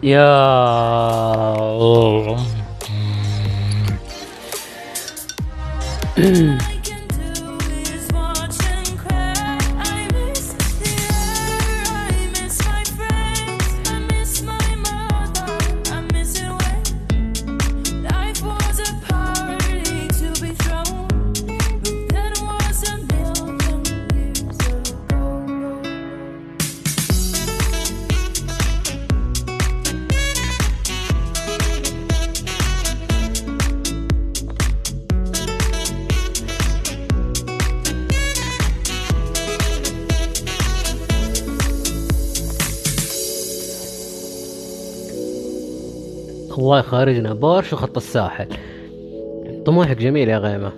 by. يا الله يخارجنا. بورش وخط الساحل. طموحك جميل يا غيمة.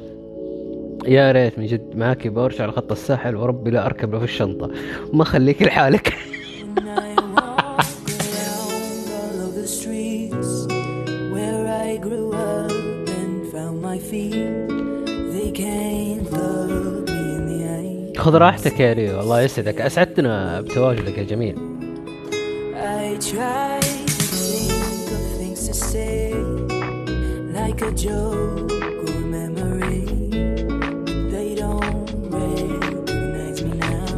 يا ريت من جد معاكي بورش على خط الساحل وربي لا أركب له في الشنطة. وما خليك لحالك. خذ راحتك يا ريو. الله يسعدك. أسعدتنا بتواجدك يا جميل.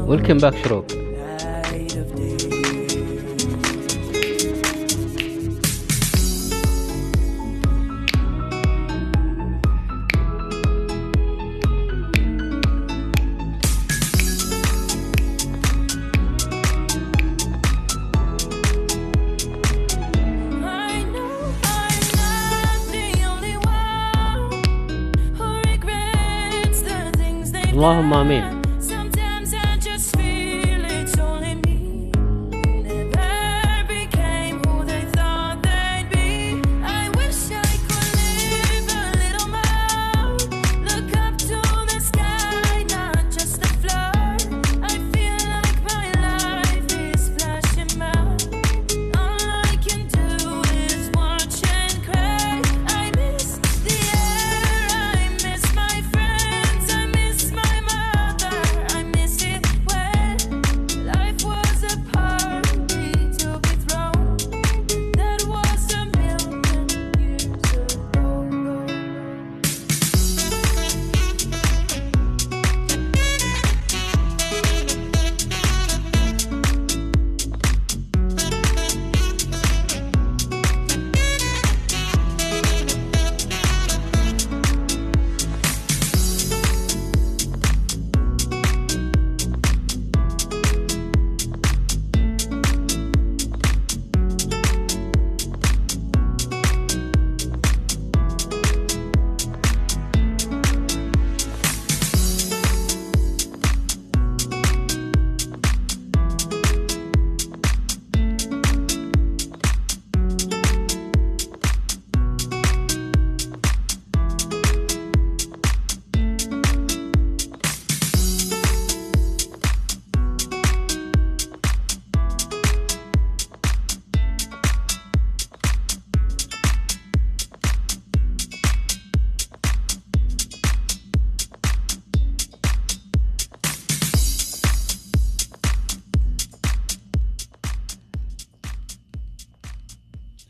Welcome back, Shroop. Allahumma amin.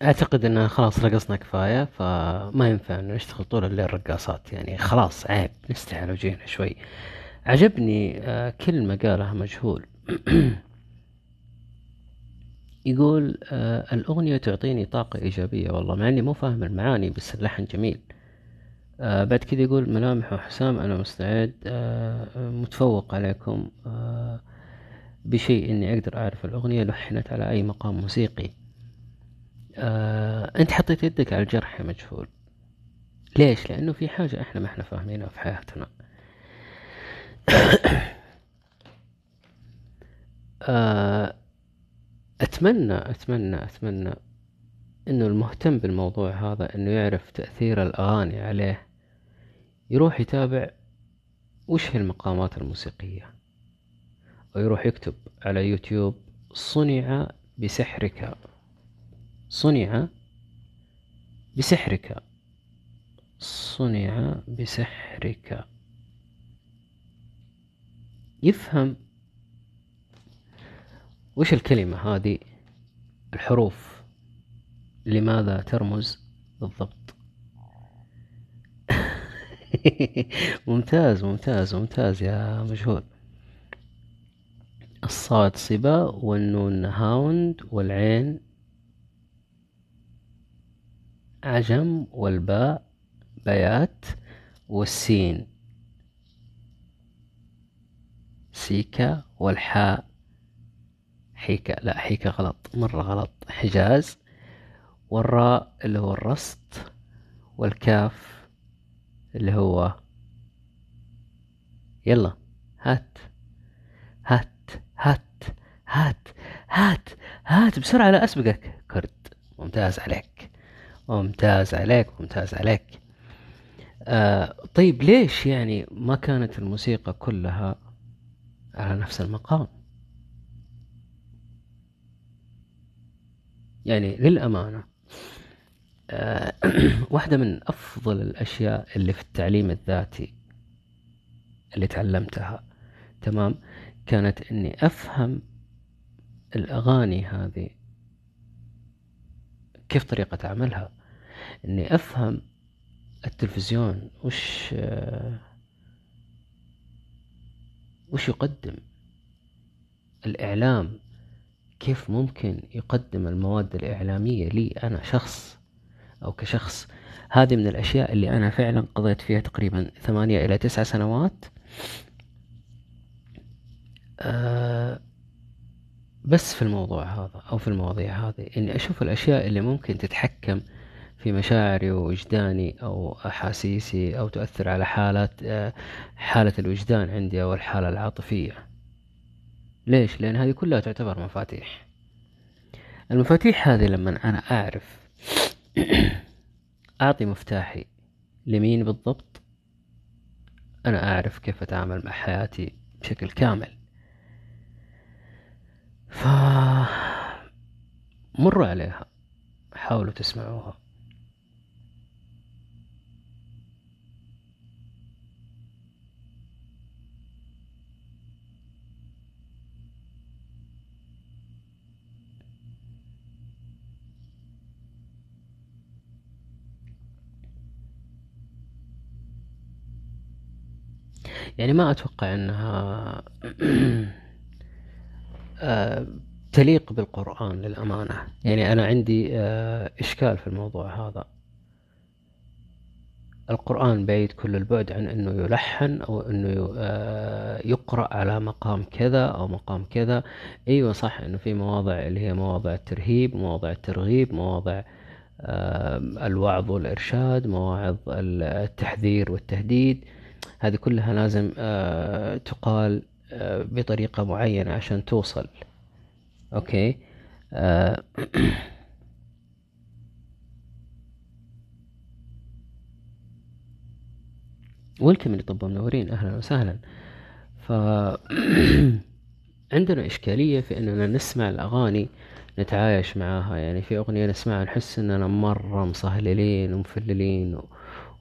أعتقد إن خلاص رقصنا كفاية فما ينفع إنه نشتغل طول الليل رقاصات. يعني خلاص عيب نستحي على وجهنا شوي. عجبني آه، كلمه قالها مجهول. يقول آه، الأغنية تعطيني طاقة إيجابية. والله مع إني مو فاهم المعاني بس اللحن جميل. آه بعد كذا يقول ملامح وحسام أنا مستعد. متفوق عليكم بشيء إني أقدر أعرف. الأغنية لحنت على أي مقام موسيقي. آه، أنت حطيت يدك على الجرح يا مجهول. ليش؟ لأنه في حاجة إحنا ما إحنا فاهمينها في حياتنا. آه، أتمنى أتمنى أتمنى إنه المهتم بالموضوع هذا إنه يعرف تأثير الأغاني عليه يروح يتابع وش هي المقامات الموسيقية ويروح يكتب على يوتيوب صنع بسحرك. صنع بسحرك. صنع بسحرك. يفهم وش الكلمة هذه؟ الحروف. لماذا ترمز بالضبط؟ ممتاز ممتاز ممتاز يا مجهول. الصاد صبا والنون هاوند والعين عجم والباء بيات والسين. سيكا والحاء. حيكا لا حيكا غلط مرة غلط. حجاز. والراء اللي هو الرصد. والكاف اللي هو يلا هات هات هات هات هات هات بسرعة لا أسبقك. كرد ممتاز عليك. ممتاز عليك ممتاز عليك. آه طيب ليش يعني ما كانت الموسيقى كلها على نفس المقام؟ يعني للأمانة آه واحدة من أفضل الأشياء اللي في التعليم الذاتي اللي تعلمتها. تمام؟ كانت إني أفهم الأغاني هذه كيف طريقة عملها؟ إني أفهم التلفزيون وش وش يقدم. الإعلام كيف ممكن يقدم المواد الإعلامية لي أنا شخص أو كشخص؟ هذه من الأشياء اللي أنا فعلا قضيت فيها تقريبا ثمانية إلى تسع سنوات. آه بس في الموضوع هذا أو في المواضيع هذه إني أشوف الأشياء اللي ممكن تتحكم في مشاعري ووجداني أو أحاسيسي أو تؤثر على حالة آه، حالة الوجدان عندي أو الحالة العاطفية. ليش؟ لأن هذه كلها تعتبر مفاتيح. المفاتيح هذه لما أنا أعرف أعطي مفتاحي لمين بالضبط أنا أعرف كيف أتعامل مع حياتي بشكل كامل. ف مروا عليها. حاولوا تسمعوها. يعني ما أتوقع أنها تليق بالقرآن للأمانة. يعني أنا عندي آه، إشكال في الموضوع هذا. القرآن بعيد كل البعد عن أنه يلحن أو أنه آه، يقرأ على مقام كذا أو مقام كذا. أيوة صح أنه في مواضع اللي هي مواضع الترهيب مواضع الترغيب مواضع آه، الوعظ والإرشاد مواعظ التحذير والتهديد. هذه كلها لازم تقال بطريقة معينة عشان توصل. أوكي؟ آه، ويلكم اللي طب منورين أهلا وسهلا. ف عندنا إشكالية في إننا نسمع الأغاني نتعايش معاها. يعني في أغنية نسمعها نحس إننا مرة مصهللين ومفللين و...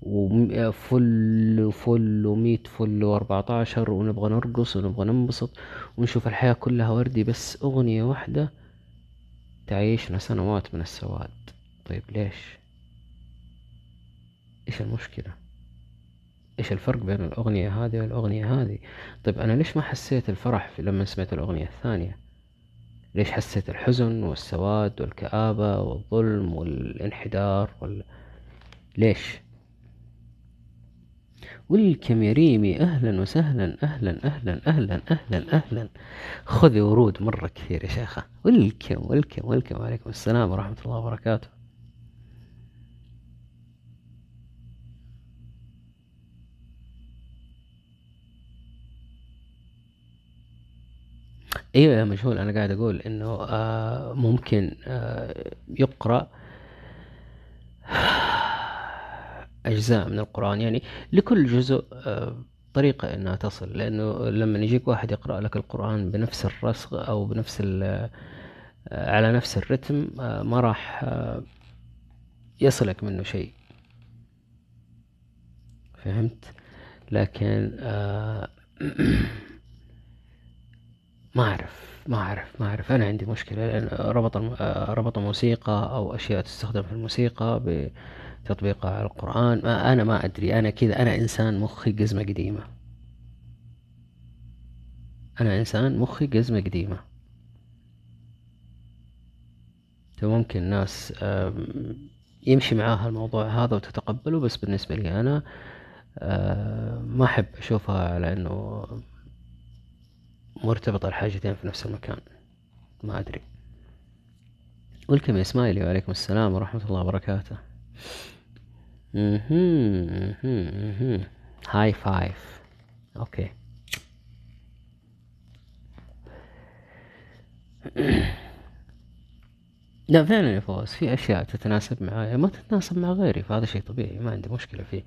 وفل وفل وميت فل وأربعتاشر ونبغى نرقص ونبغى ننبسط ونشوف الحياة كلها وردي بس أغنية واحدة تعيشنا سنوات من السواد طيب ليش؟ إيش المشكلة؟ إيش الفرق بين الأغنية هذه والأغنية هذه؟ طيب أنا ليش ما حسيت الفرح في لما سمعت الأغنية الثانية؟ ليش حسيت الحزن والسواد والكآبة والظلم والانحدار وال... ليش؟ ويلكم يا ريمي أهلا وسهلا أهلا أهلا أهلا أهلا أهلا. خذي ورود مرة كثير يا شيخة. ويلكم ويلكم ويلكم وعليكم السلام ورحمة الله وبركاته. أيوه يا مجهول أنا قاعد أقول إنه آه ممكن آه يقرأ. أجزاء من القرآن. يعني لكل جزء آه، طريقة إنها تصل. لأنه لما يجيك واحد يقرأ لك القرآن بنفس الرسغ أو بنفس آه، على نفس الرتم آه، ما راح يصلك منه شيء. فهمت؟ لكن ما أعرف ما أعرف ما أعرف. أنا عندي مشكلة لأن ربط ربط الموسيقى أو أشياء تستخدم في الموسيقى تطبيقها على القرآن. ما أنا ما أدري. أنا كذا. أنا إنسان مخي قزمة قديمة. أنا إنسان مخي قزمة قديمة. فممكن ناس يمشي معاها الموضوع هذا وتتقبله بس بالنسبة لي أنا ما أحب أشوفها على أنه مرتبطة الحاجتين في نفس المكان. ما أدري. welcome يا إسماعيلي وعليكم السلام ورحمة الله وبركاته. high five okay لا فعلا يا فواز في أشياء تتناسب معايا ما تتناسب مع غيري فهذا شيء طبيعي ما عندي مشكلة فيه.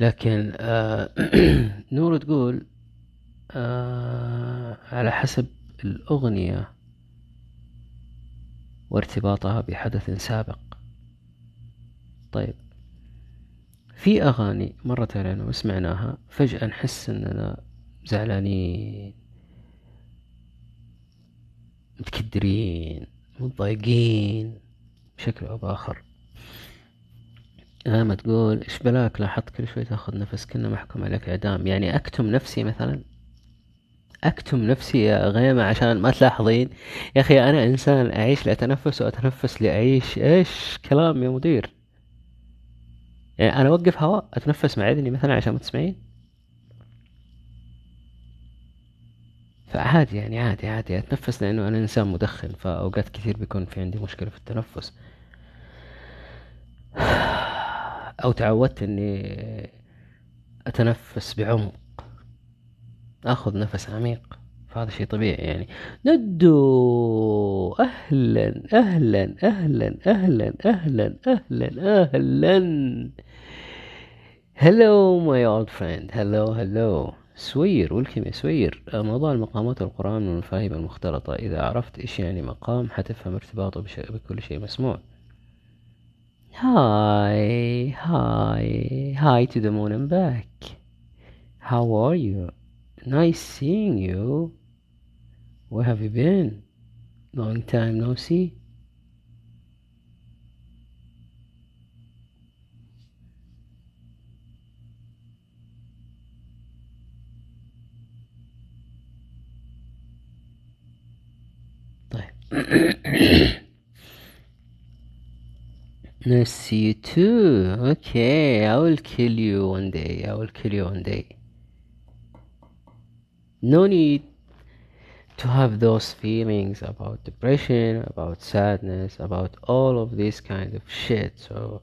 لكن آه نور تقول آه على حسب الأغنية وارتباطها بحدث سابق. طيب. في أغاني مرت علينا وسمعناها فجأة نحس إننا زعلانين متكدرين متضايقين بشكل أو بآخر. ما تقول إيش بلاك لاحظت كل شوي تأخذ نفس كنا محكوم عليك إعدام. يعني أكتم نفسي مثلا؟ أكتم نفسي يا غيمة عشان ما تلاحظين؟ يا أخي أنا إنسان أعيش لأتنفس وأتنفس لأعيش إيش؟ كلام يا مدير. يعني أنا أوقف هواء أتنفس مع إذني مثلا عشان ما تسمعين؟ فعادي يعني عادي عادي. أتنفس لأنه أنا إنسان مدخن فأوقات كثير بيكون في عندي مشكلة في التنفس. أو تعودت إني أتنفس بعمق. آخذ نفس عميق. فهذا شيء طبيعي يعني. ندو. أهلا أهلا أهلا أهلا أهلا أهلا أهلا. hello my old friend hello hello سوير welcome يا سوير. موضوع المقامات القرآن من المفاهيم المختلطة. إذا عرفت إيش يعني مقام حتفهم ارتباطه بش... بكل شيء مسموع. هاي هاي هاي to the moon and back. How are you? Nice seeing you. Where have you been? Long time no see. nice to see you too. Okay, I will kill you one day. I will kill you one day. No need to have those feelings about depression, about sadness, about all of this kind of shit. So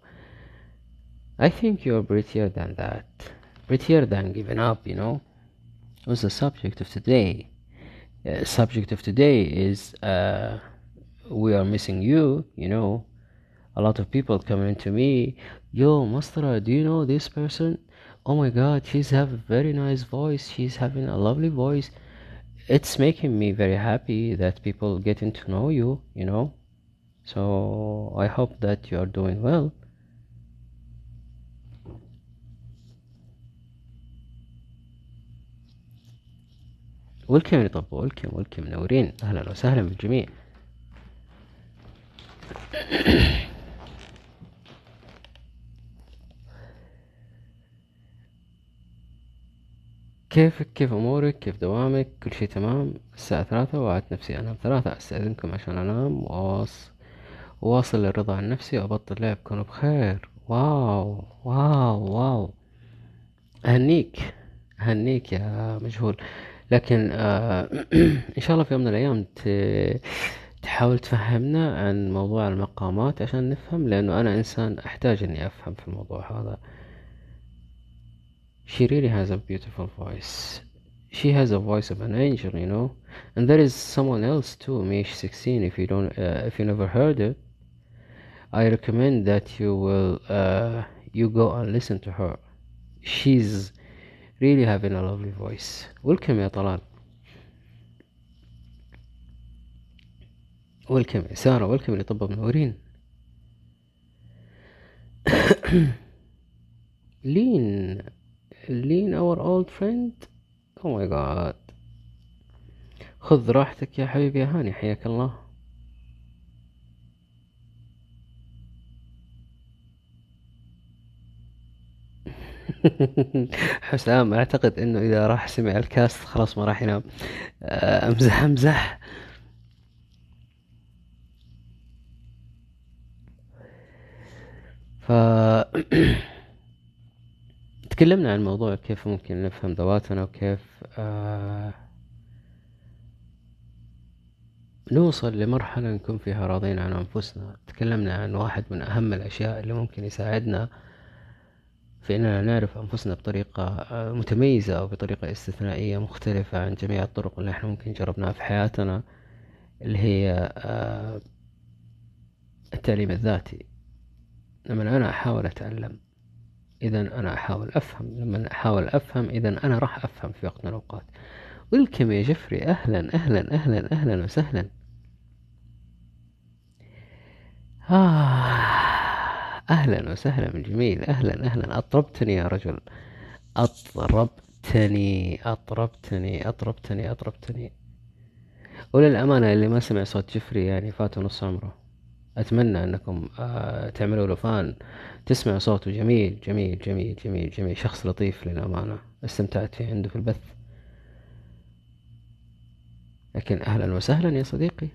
I think you're prettier than that. Prettier than giving up, you know. What's the subject of today? Uh, subject of today is uh, we are missing you, you know. A lot of people coming to me, yo, Mastera, do you know this person? oh my god she's have a very nice voice she's having a lovely voice it's making me very happy that people getting to know you you know so i hope that you are doing well ولكم يا طب ولكم ولكم منورين اهلا وسهلا بالجميع كيفك؟ كيف أمورك؟ كيف دوامك؟ كل شي تمام؟ الساعة ثلاثة وعدت نفسي أنام ثلاثة. أستأذنكم عشان أنام. واواصل واصل الرضا عن نفسي وأبطل لعب. كونوا بخير. واو. واو. واو. أهنيك. أهنيك يا مجهول. لكن آه إن شاء الله في يوم من الأيام تحاول تفهمنا عن موضوع المقامات عشان نفهم لأنه أنا إنسان أحتاج إني أفهم في الموضوع هذا. she really has a beautiful voice. She has a voice of an angel, you know. And there is someone else too, Mish 16. If you don't, uh, if you never heard it, I recommend that you will, uh, you go and listen to her. She's really having a lovely voice. Welcome يا طلال. Welcome يا سارة. Welcome اللي طب منورين. لين لين our old friend. Oh my god. خذ راحتك يا حبيبي يا هاني حياك الله. حسام أعتقد إنه إذا راح سمع الكاست خلاص ما راح ينام. آه، أمزح أمزح. ف تكلمنا عن موضوع كيف ممكن نفهم ذواتنا وكيف آه نوصل لمرحلة نكون فيها راضين عن أنفسنا. تكلمنا عن واحد من أهم الأشياء اللي ممكن يساعدنا في أننا نعرف أنفسنا بطريقة آه، متميزة أو بطريقة استثنائية مختلفة عن جميع الطرق اللي إحنا ممكن جربناها في حياتنا اللي هي آه التعليم الذاتي. لما أنا أحاول أتعلم إذا أنا أحاول أفهم لما أحاول أفهم إذا أنا راح أفهم في وقت من الأوقات. ويلكم يا جفري أهلا أهلا أهلا أهلا وسهلا. آه أهلا وسهلا بالجميل أهلا أهلا. أطربتني يا رجل. أطربتني أطربتني أطربتني أطربتني. وللأمانة اللي ما سمع صوت جفري يعني فاته نص عمره. أتمنى أنكم آه تعملوا له فان. تسمع صوته. جميل جميل جميل جميل جميل. شخص لطيف للأمانة. استمتعت فيه عنده في البث. لكن أهلا وسهلا يا صديقي.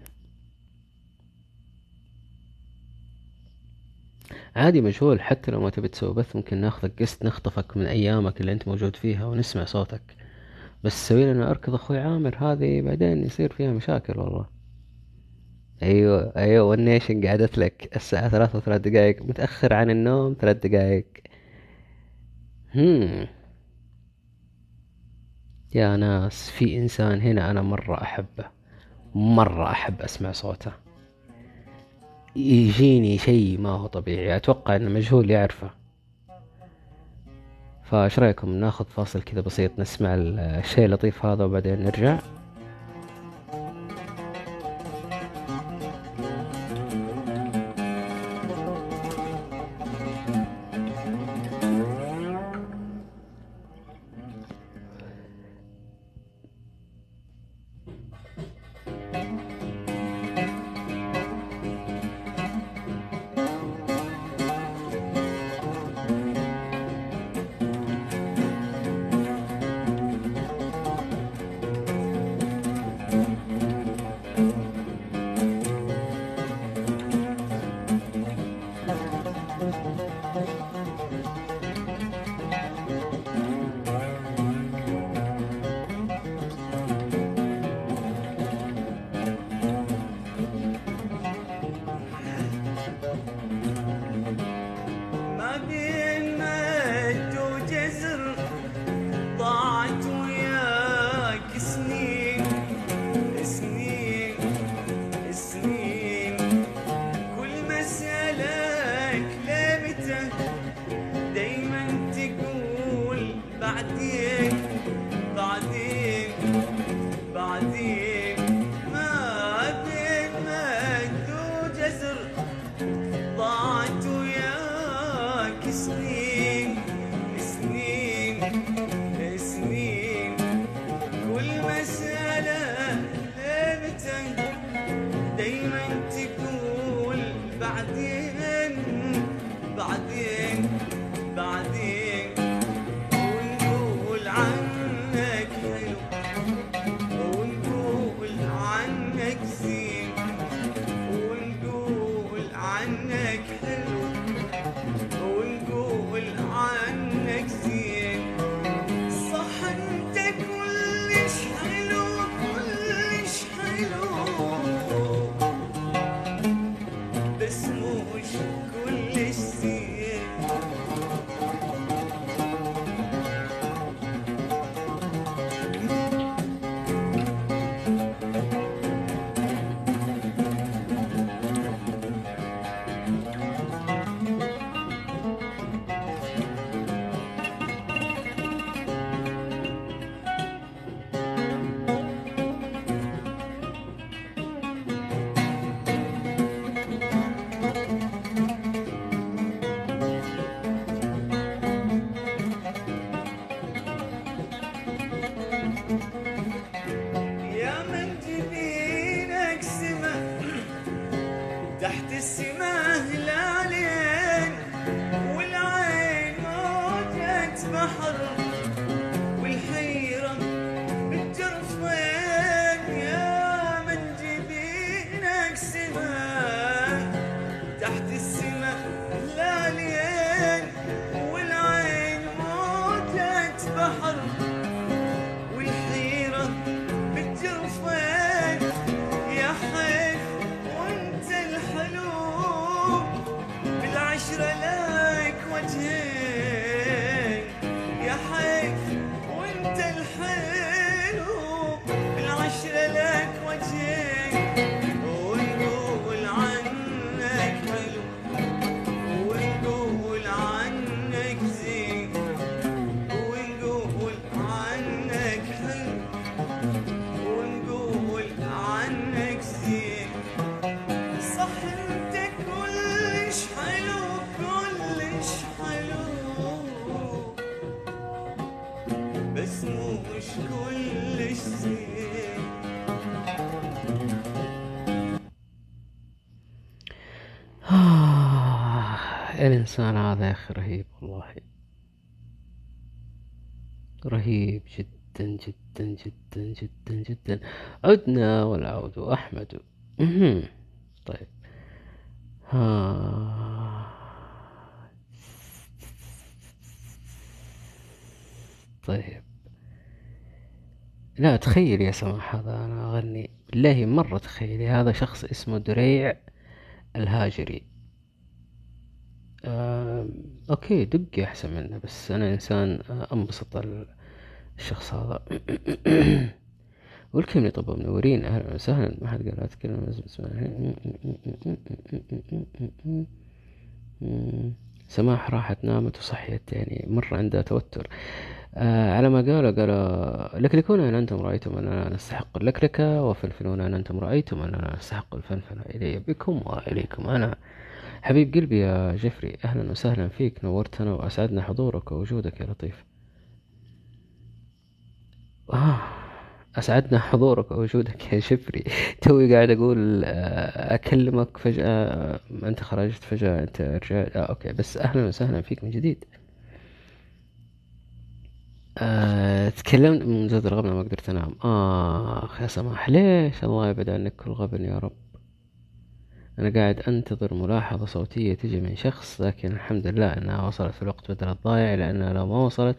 عادي مجهول. حتى لو ما تبي تسوي بث ممكن ناخذك قسط نخطفك من أيامك اللي أنت موجود فيها ونسمع صوتك. بس سوي لنا أركض أخوي عامر. هذه بعدين يصير فيها مشاكل والله. أيوة أيوة والنيشن قعدت لك الساعة ثلاثة وثلاث دقايق متأخر عن النوم ثلاث دقايق. هم. يا ناس في إنسان هنا أنا مرة أحبه مرة أحب أسمع صوته. يجيني شيء ما هو طبيعي أتوقع أن مجهول يعرفه. فايش رأيكم؟ ناخذ فاصل كذا بسيط نسمع الشيء اللطيف هذا وبعدين نرجع. الإنسان هذا يا أخي رهيب والله. رهيب جدا جدا جدا جدا جدا. عدنا والعود أحمد. طيب. ها. طيب. لا تخيل يا سماح هذا أنا أغني. بالله مرة تخيلي هذا شخص اسمه دريع الهاجري. آم، أوكي دقي أحسن منه بس أنا إنسان آه، أنبسط ال- الشخص هذا. والكم طب منورين أهلا وسهلا ما حد قال اتكلم بس سماح راحت نامت وصحيت يعني مرة عندها توتر. آه على ما قالوا قالوا لكلكون ان أنتم رأيتم اننا نستحق اللكلكة وفلفلون ان أنتم رأيتم اننا نستحق الفنفنة الي بكم وإليكم أنا. حبيب قلبي يا جيفري أهلا وسهلا فيك نورتنا وأسعدنا حضورك ووجودك يا لطيف. آه أسعدنا حضورك ووجودك يا جيفري. توي قاعد أقول آه، أكلمك فجأة آه، أنت خرجت فجأة أنت رجعت. آه okay بس أهلا وسهلا فيك من جديد. آه، تكلمت من زاد الغبنة ما قدرت أنام. اخ يا سماح ليش الله يبعد عنك كل غبن يا رب؟ أنا قاعد أنتظر ملاحظة صوتية تجي من شخص لكن الحمد لله إنها وصلت في الوقت بدل الضايع لانها لو ما وصلت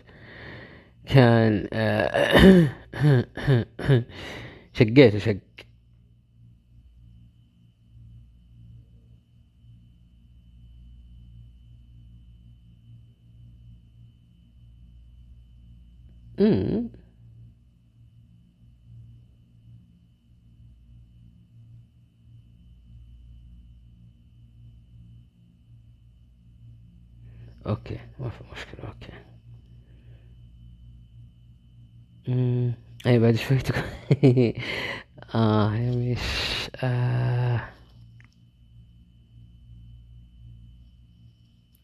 كان آه، شقيت وشق أمم. okay ما في مشكلة okay. أي بعد شوي تكون. آه يا مش آه.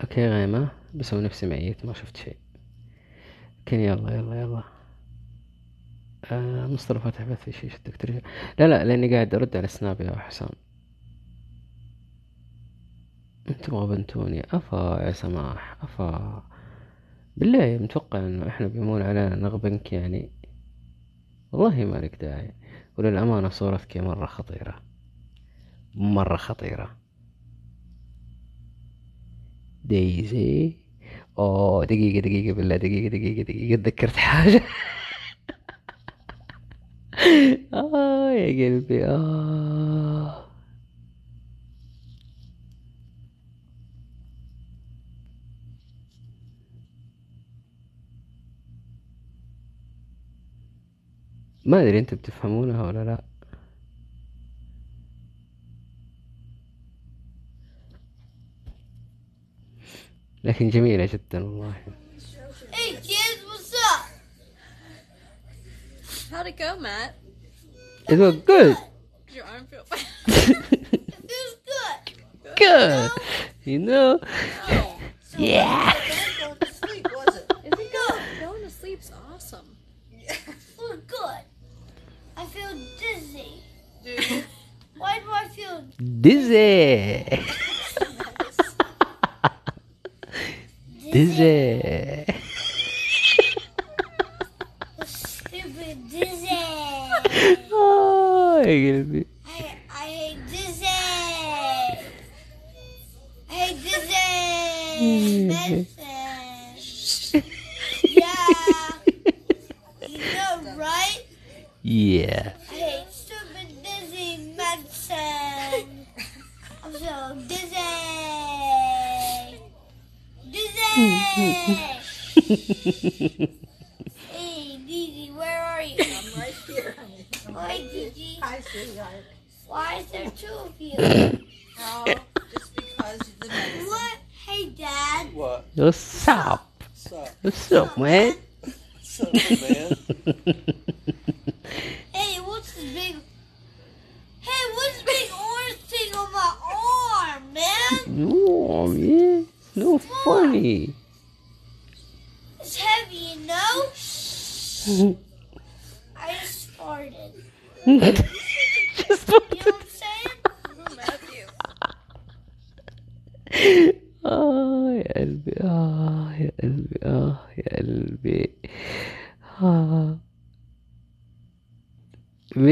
okay غيمة. بسوي نفسي ميت ما شفت شيء. لكن يلا يلا يلا. آه مصطفى فاتح بث في شيشة الدكتور لا لا لأني قاعد أرد على سناب يا حسام. أنتم غبنتوني أفا يا سماح أفا. بالله متوقع إنه إحنا بيمون علينا نغبنك يعني؟ والله ما لك داعي. وللأمانة صورتك مرة خطيرة. مرة خطيرة. دايزي. أوه دقيقة دقيقة بالله دقيقة دقيقة دقيقة. تذكرت حاجة؟ آه يا قلبي آه. ما ادري أنتم بتفهمونها ولا لا لكن جميلة جدا والله Hey kids, what's up? How'd it go, Matt? It was good Did your arm feel It feels good. good you know yeah feel dizzy. Do you? Why do I feel dizzy dizzy stupid dizzy? Oh, اه yeah I hate stupid dizzy medicine. I'm so dizzy. Dizzy. hey, Didi, where are you? I'm right here. Hi, Didi. Hi, sweetheart. Why is there two of you? Oh, just because the medicine. What? Hey, Dad. What? what's up What's up? what's up man What's up, man? Hey, what's this big? Hey, what's this big orange thing on my arm, man? no man no funny It's heavy, you know. farted. you know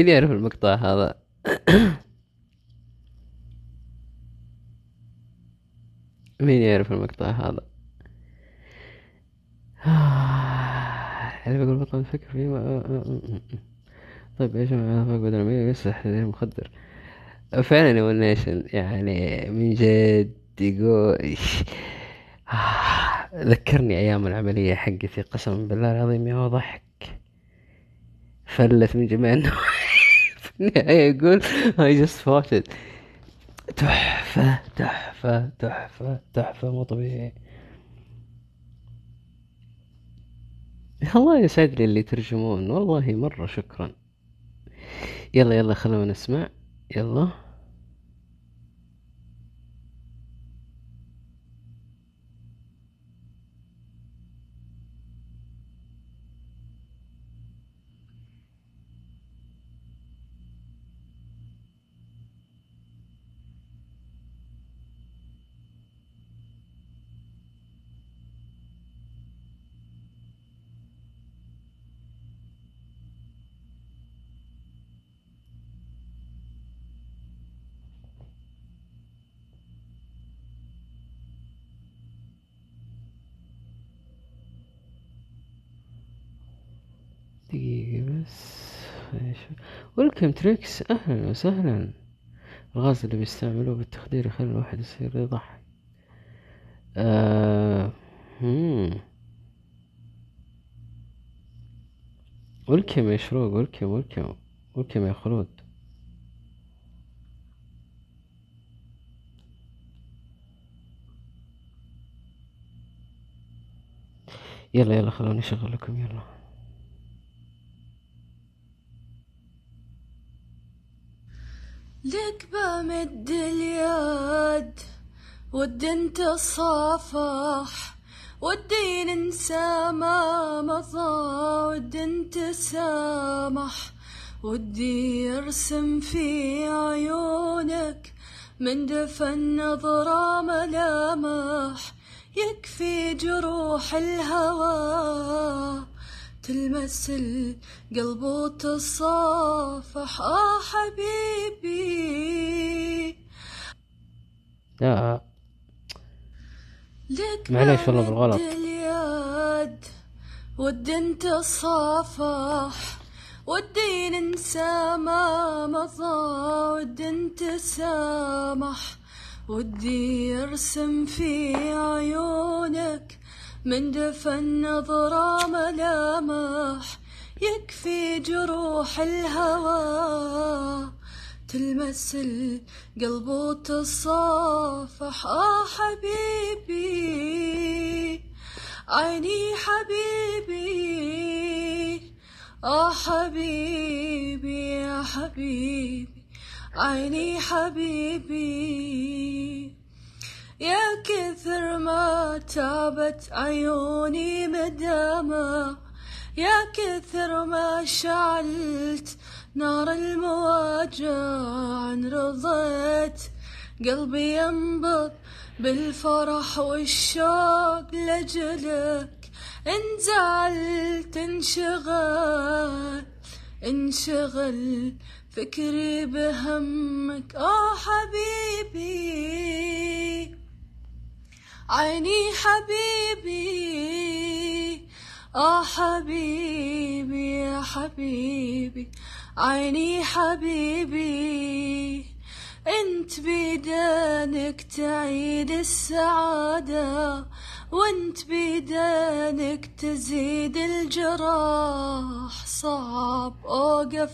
مين يعرف المقطع هذا؟ مين يعرف المقطع هذا؟ اللي بقول بطل نفكر فيه. طيب إيش أنا فوق بدل ما يصح تحذير مخدر فعلا يا نيشن يعني من جد يقول ذكرني أيام العملية حقتي قسما بالله العظيم يا ضحك فلت من جميع النواحي النهاية يقول I just it. تحفة تحفة تحفة تحفة مو طبيعي. الله يسعد لي اللي يترجمون والله مرة شكرا. يلا يلا خلونا نسمع. يلا دقيقة بس ويلكم تريكس أهلا وسهلا. الغاز اللي بيستعملوه بالتخدير يخلي الواحد يصير يضحك آه... مم. ويلكم يا شروق ويلكم ويلكم ويلكم يا خلود. يلا يلا خلوني اشغل لكم يلا. لك بمد اليد ود انت صافح ودي ننسى ما مضى ود انت سامح ودي ارسم في عيونك من دفن نظرة ملامح يكفي جروح الهوى. تلمس القلب وتصافح. آه حبيبي. لا. لك معليش والله بالغلط. اليد. ود انت صافح ودي ننسى ما مضى. ود انت سامح ودي ارسم في عيونك من دفن نظرة ملامح يكفي جروح الهوى. تلمس القلب وتصافح آه حبيبي عيني حبيبي. آه حبيبي يا حبيبي عيني حبيبي. يا كثر ما تعبت عيوني مدامة يا كثر ما شعلت نار المواجع رضيت. قلبي ينبض بالفرح والشوق لجلك إن زعلت انشغل انشغل فكري بهمك. آه حبيبي. عيني حبيبي آه حبيبي يا حبيبي عيني حبيبي. انت بيدانك تعيد السعادة وانت بيدانك تزيد الجراح. صعب أوقف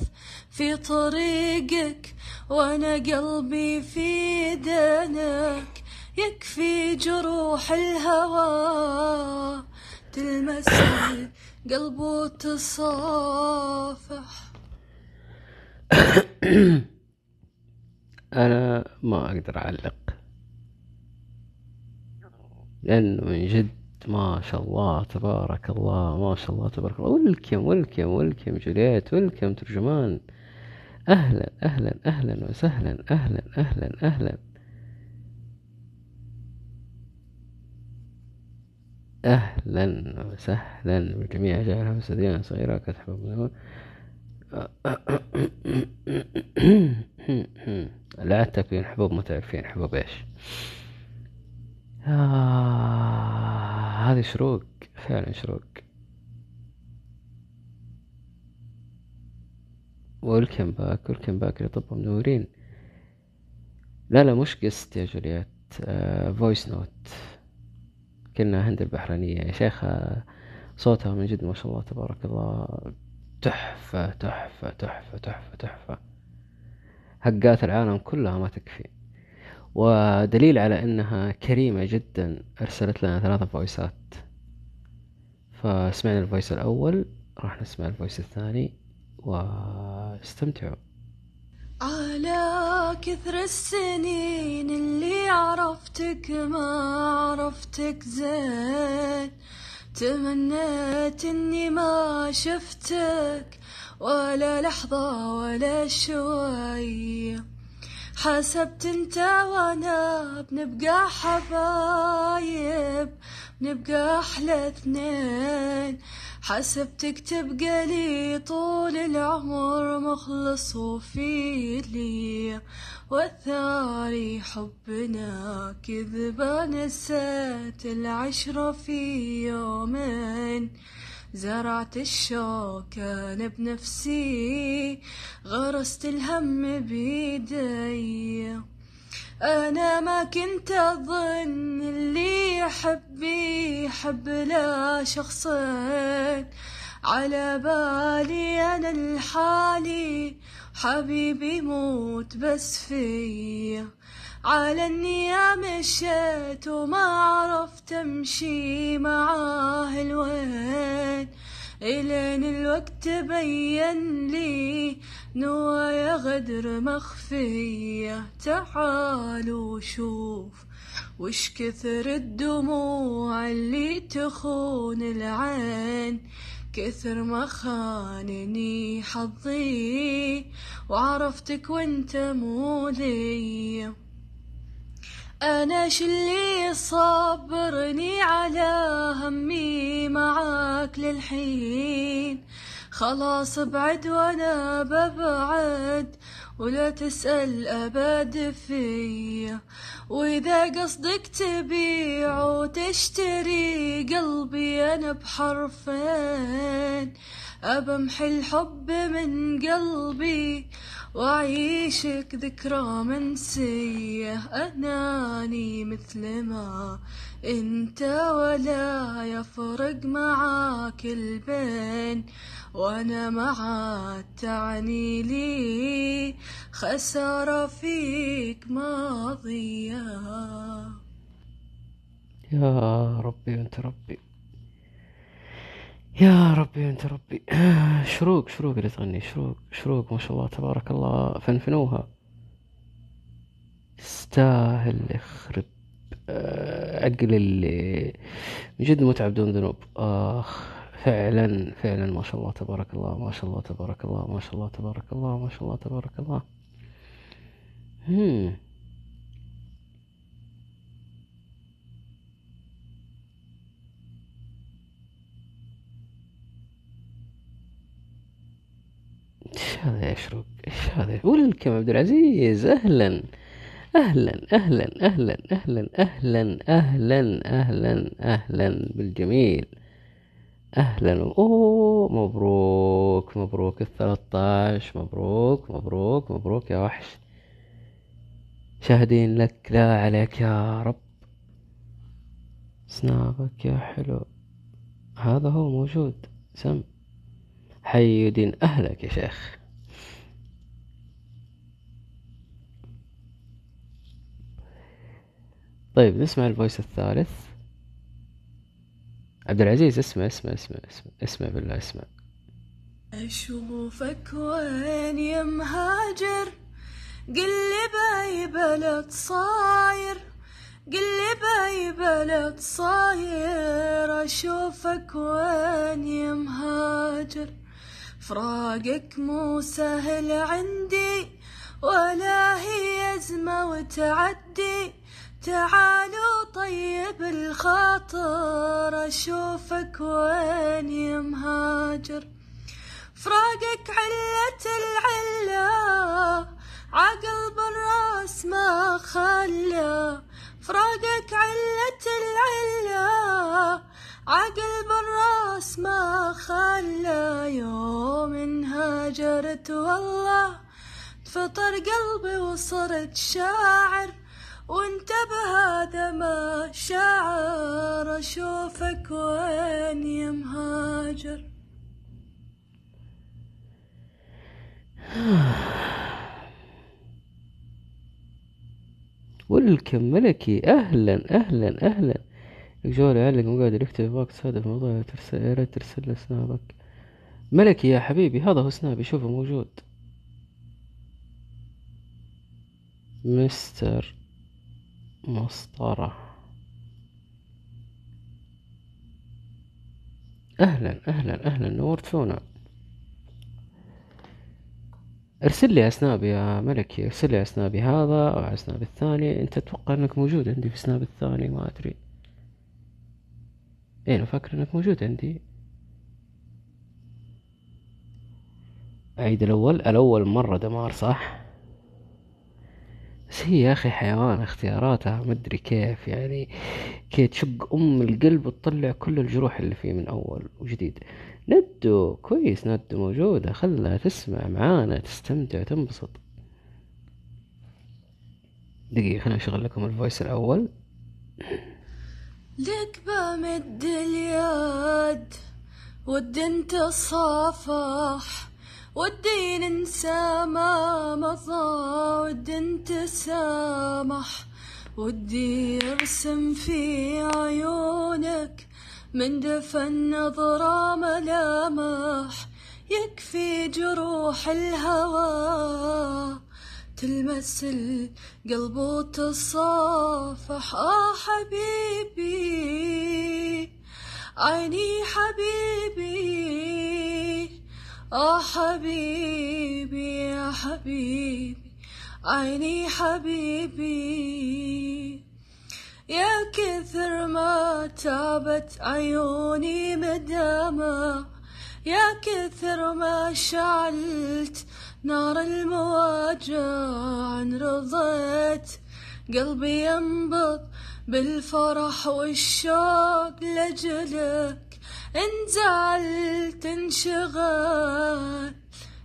في طريقك وأنا قلبي في دانك. يكفي جروح الهوى. تلمس القلب وتصافح. أنا ما أقدر أعلق. لأنه من جد ما شاء الله تبارك الله ما شاء الله تبارك الله. ولكم ولكم ولكم جولييت ولكم ترجمان. أهلا أهلا أهلا وسهلا أهلا أهلا أهلا. أهلا وسهلا بالجميع. جعلها مسدينا صغيرة كتحب لا تكوين حبوب ما تعرفين حبوب إيش؟ آه هذه شروق فعلا شروق. welcome back welcome back طبهم منورين. لا لا مش guest يا جوليات آه voice note كنا هند البحرينية. يا شيخة صوتها من جد ما شاء الله تبارك الله تحفة تحفة تحفة تحفة تحفة. هقات العالم كلها ما تكفي. ودليل على إنها كريمة جدا أرسلت لنا ثلاثة voice ات فسمعنا ال voice الأول راح نسمع ال voice الثاني واستمتعوا. على كثر السنين اللي عرفتك ما عرفتك زين. تمنيت إني ما شفتك ولا لحظة ولا شوي. حسبت أنت وأنا بنبقى حبايب نبقى أحلى اثنين. حسبتك تبقى لي طول العمر مخلص وفي لي. والثاني حبنا كذبة نسيت العشرة في يومين. زرعت الشوك أنا بنفسي غرست الهم بيدي. أنا ما كنت أظن اللي يحبي يحب لا شخصين. على بالي أنا الحالي حبيبي يموت بس فيا. على النية مشيت وما عرفت أمشي معاه الوين إلين الوقت بين لي نوايا غدر مخفية. تعالوا شوف وش كثر الدموع اللي تخون العين. كثر ما خانني حظي وعرفتك وانت مو لي أنا اللي صبرني على همي معاك للحين. خلاص ابعد وأنا ببعد ولا تسأل أبد فيا. وإذا قصدك تبيع وتشتري قلبي أنا بحرفين أبمحي الحب من قلبي وأعيشك ذكرى منسية أناني مثل ما أنت ولا يفرق معاك البين. وأنا معاك تعني لي خسارة فيك ماضية. يا ربي أنت ربي. يا ربي انت ربي. شروق شروق اللي تغني. شروق شروق ما شاء الله تبارك الله. فنفنوها. تستاهل يخرب. آه، عقل اللي من جد متعب دون ذنوب. آخ فعلا فعلا ما شاء الله تبارك الله ما شاء الله تبارك الله ما شاء الله تبارك الله ما شاء الله تبارك الله. هم. إيش هذا يا شروق؟ إيش هذا؟ ولكم عبد العزيز. أهلا. أهلا. أهلا. أهلا. أهلا. أهلا. أهلا. أهلا. أهلا. بالجميل. أهلا. أوه مبروك. مبروك الثلاثة مبروك. مبروك. مبروك يا وحش. شاهدين لك. لا عليك يا رب. سنابك يا حلو. هذا هو موجود. سم. حي يدين أهلك يا شيخ. طيب نسمع الفويس الثالث. عبد العزيز اسمع اسمع اسمع اسمع اسمع بالله اسمع. أشوفك وين يا مهاجر؟ قل لي بأي بلد صاير. قل لي بأي بلد صاير. أشوفك وين يا مهاجر؟ فراقك مو سهل عندي ولا هي أزمة وتعدي. تعالوا طيب الخاطر أشوفك وين يا مهاجر. فراقك علة العلة عقل بالرأس ما خلى. فراقك علة العلة عقل بالرأس ما خلى يوم هاجرت والله فطر قلبي وصرت شاعر وانت بهذا ما شاعر أشوفك وين يا مهاجر ولكم ملكي أهلا أهلا أهلا. جوالي علق مو قادر يكتب باك تصادف موضوع ترسل يا ريت ترسل له سنابك ملكي يا حبيبي هذا هو سنابي. شوفه موجود. مستر مسطرة. أهلا أهلا أهلا. نورتونا ارسل لي اسناب يا ملكي ارسل لي اسنابي هذا أو اسناب الثاني. أنت أتوقع أنك موجود عندي في سناب الثاني ما أدري. إيه أنا فاكر إنك موجود عندي. اعيد الأول الأول مرة دمار صح؟ بس هي يا أخي حيوان اختياراتها مدري كيف يعني كي تشق أم القلب وتطلع كل الجروح اللي فيه من أول وجديد. ندو كويس ندو موجودة خلها تسمع معانا تستمتع تنبسط. دقيقة خليني أشغل لكم الفويس الأول. لك بمد اليد ودي انت صافح ودي ننسى ما مضى ودي انت سامح. ودي ارسم في عيونك من دفن نظرة ملامح يكفي جروح الهوى. تلمس القلب وتصافح. آه حبيبي عيني حبيبي. آه حبيبي يا حبيبي عيني حبيبي. يا كثر ما تعبت عيوني مدامة يا كثر ما شعلت نار المواجع رضيت. قلبي ينبض بالفرح والشوق لجلك إن زعلت انشغل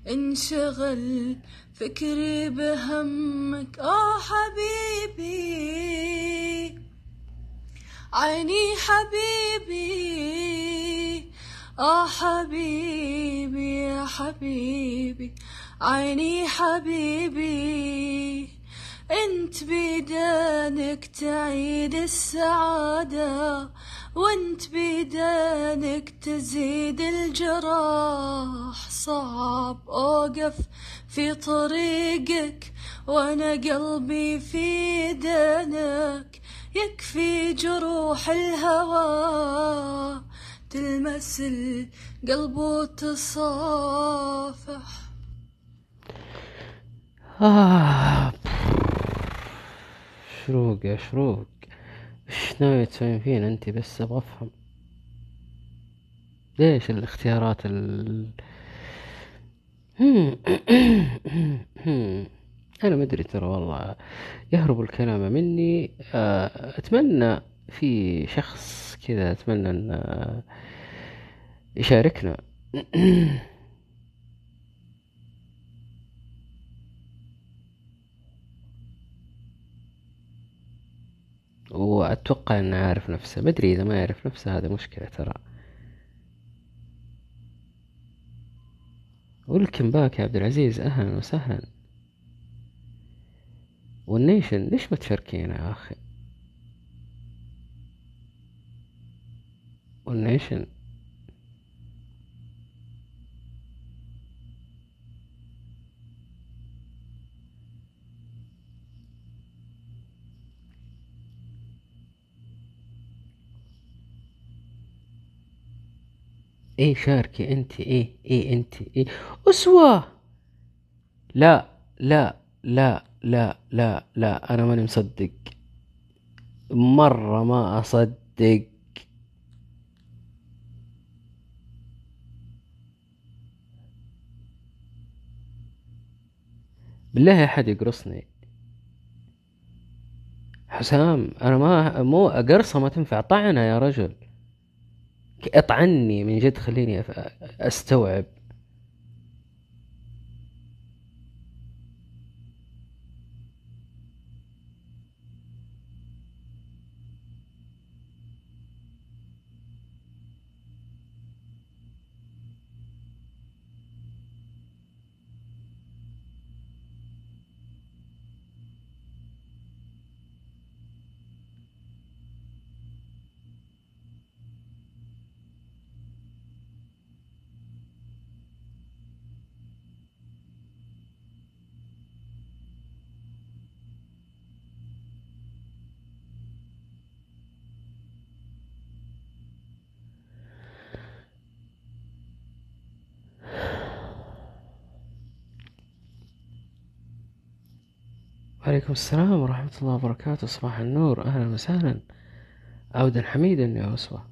انشغل فكري بهمك. آه حبيبي عيني حبيبي. آه حبيبي يا حبيبي. عيني حبيبي انت بيدانك تعيد السعادة وانت بيدانك تزيد الجراح. صعب أوقف في طريقك وأنا قلبي في دانك يكفي جروح الهوى. تلمس القلب وتصافح. آه. شروق يا شروق. إيش ناوي تسوين فينا انتي بس أبغى أفهم. ليش الاختيارات ال أنا ما أدري ترى والله. يهرب الكلام مني. آه، أتمنى في شخص كذا أتمنى إن آه، يشاركنا. وأتوقع إنه عارف نفسه. ما أدري إذا ما يعرف نفسه هذا مشكلة ترى. welcome back يا عبد العزيز. أهلا وسهلا. One Nation ليش ما تشاركين يا أخي؟ One Nation إيه شاركي أنت إيه إيه أنت إيه. أسوة. لا لا لا لا لا لا أنا ماني مصدق. مرة ما أصدق. بالله أحد يقرصني. حسام أنا ما مو قرصة ما تنفع. طعنة يا رجل. اطعني من جد خليني أستوعب. السلام ورحمة الله وبركاته. صباح النور. أهلا وسهلا. عودا حميدا يا أسوة.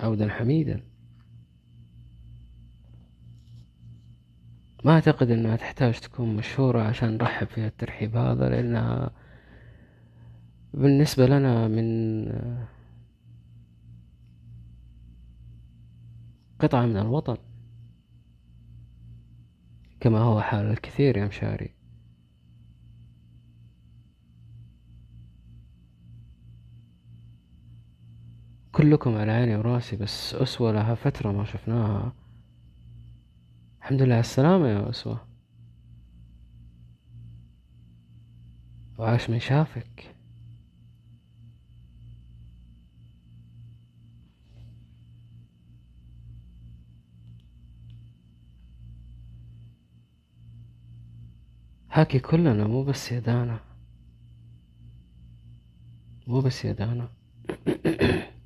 عودا حميدا. ما أعتقد أنها تحتاج تكون مشهورة عشان نرحب فيها الترحيب هذا لأنها بالنسبة لنا من قطعة من الوطن كما هو حال الكثير يا مشاري. كلكم على عيني وراسي بس أسوة لها فترة ما شفناها. الحمد لله على السلامة يا أسوة. وعاش من شافك. هاكي كلنا مو بس يدانا مو بس يدانا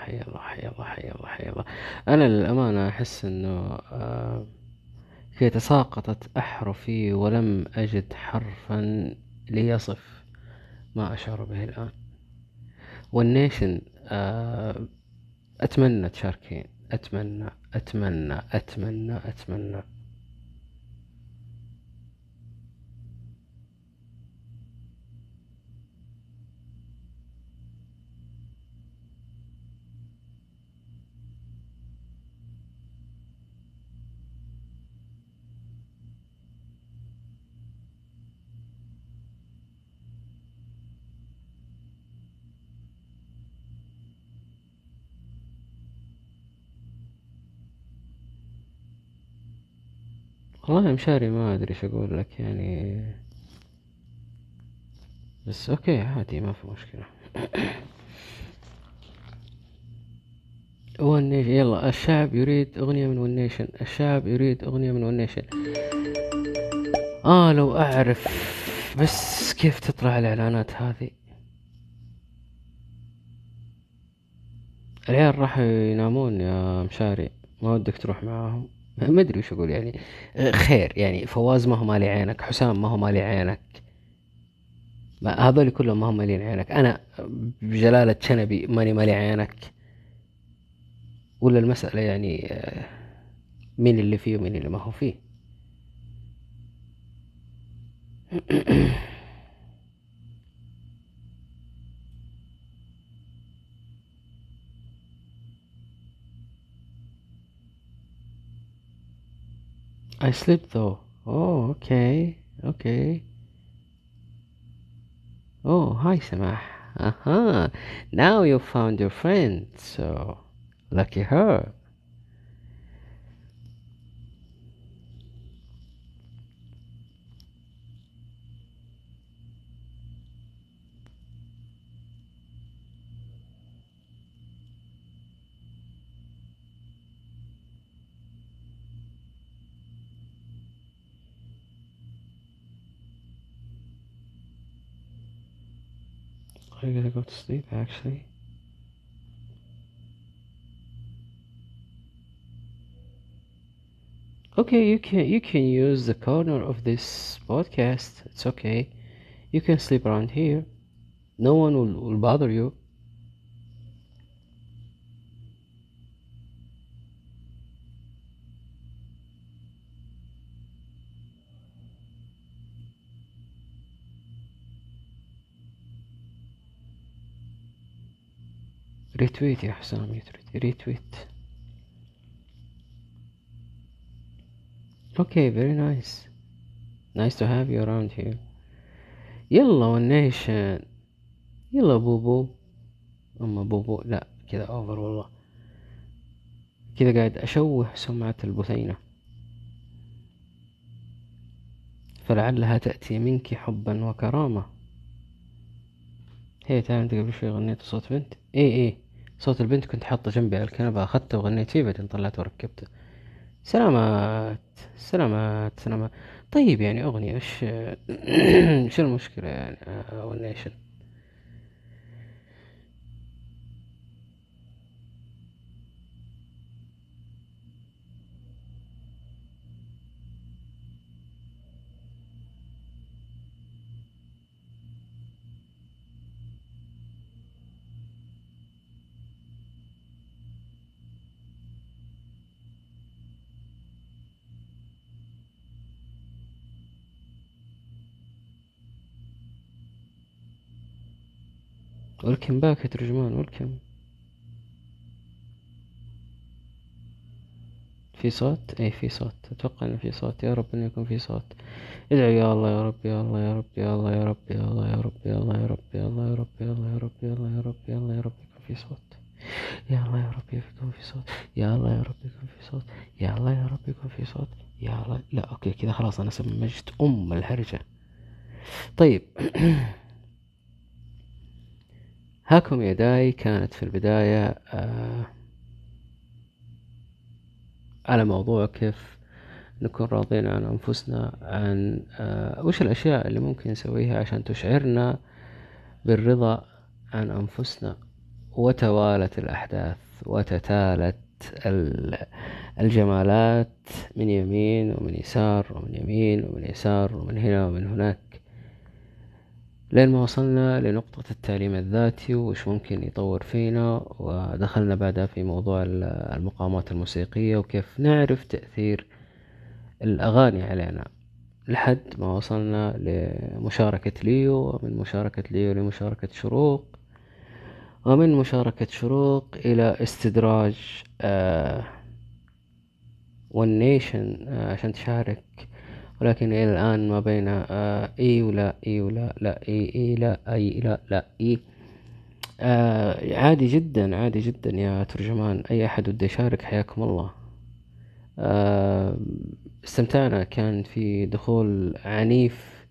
حي الله حي الله حي الله حي الله. أنا للأمانة أحس إنه آه، كي تساقطت أحرفي ولم أجد حرفا ليصف ما أشعر به الآن. والنيشن آه، أتمنى تشاركين. أتمنى أتمنى أتمنى أتمنى. والله مشاري ما أدري إيش أقول لك يعني. بس okay عادي ما في مشكلة. One Nation يلا الشعب يريد أغنية من One Nation الشعب يريد أغنية من One Nation آه لو أعرف بس كيف تطلع الإعلانات هذه؟ العيال راحوا ينامون يا مشاري. ما ودك تروح معاهم. ما أدري وش أقول يعني. آه، خير يعني فواز ما هو مالي عينك حسام ما هو مالي عينك. ما هذول كلهم ما هم مالين عينك. أنا بجلالة شنبي ماني مالي عينك. ولا المسألة يعني آه، مين اللي فيه ومين اللي ما هو فيه. I sleep though. Oh, okay, okay. Oh, hi, Samah. Uh-huh. Now you found your friend, so lucky her. I gotta go to sleep actually. Okay, you can you can use the corner of this podcast. It's okay. You can sleep around here. No one will, will bother you. retweet يا حسام retweet retweet. Okay, very nice. Nice to have you around here. يلا One Nation. يلا بوبو. أما بوبو لا كذا over والله. كذا قاعد أشوه سمعة البثينة فلعلها تأتي منك حبا وكرامة. هي أنت قبل شوي غنيت صوت بنت. إيه إيه. صوت البنت كنت حاطه جنبي على الكنبة اخذته وغنيت فيه بعدين طلعته وركبته سلامات سلامات سلامات. طيب يعني أغنية وش شو المشكلة يعني؟ آه، والنيشن. ولكم باك يا ترجمان ولكم في صوت اي في صوت أتوقع انه في صوت يا رب انه يكون في صوت ادعوا يا الله يا رب يا الله يا رب يا الله يا رب يا الله يا رب يا الله يا رب يا الله يا رب يا الله يا رب يا الله يا رب يا الله يا رب يكون في صوت يا الله يا رب يكون في صوت يا الله يا رب يكون في صوت يا الله يا رب يكون في صوت يا الله لا أوكي كذا خلاص أنا سمجت ام الهرجة طيب هاكم يداي كانت في البداية آه على موضوع كيف نكون راضين عن أنفسنا عن آه وش الأشياء اللي ممكن نسويها عشان تشعرنا بالرضا عن أنفسنا. وتوالت الأحداث وتتالت ال- الجمالات من يمين ومن يسار ومن يمين ومن يسار ومن هنا ومن هناك. لين ما وصلنا لنقطة التعليم الذاتي وش ممكن يطور فينا ودخلنا بعدها في موضوع ال- المقامات الموسيقية وكيف نعرف تأثير الأغاني علينا. لحد ما وصلنا لمشاركة ليو ومن مشاركة ليو لمشاركة شروق ومن مشاركة شروق إلى استدراج آه One Nation آه عشان تشارك ولكن إلى الآن ما بين إي ولا إي ولا لا إي إي لا أي لا لا إي. آه عادي جدا عادي جدا يا ترجمان. أي أحد وده يشارك حياكم الله. آه استمتعنا. كان في دخول عنيف.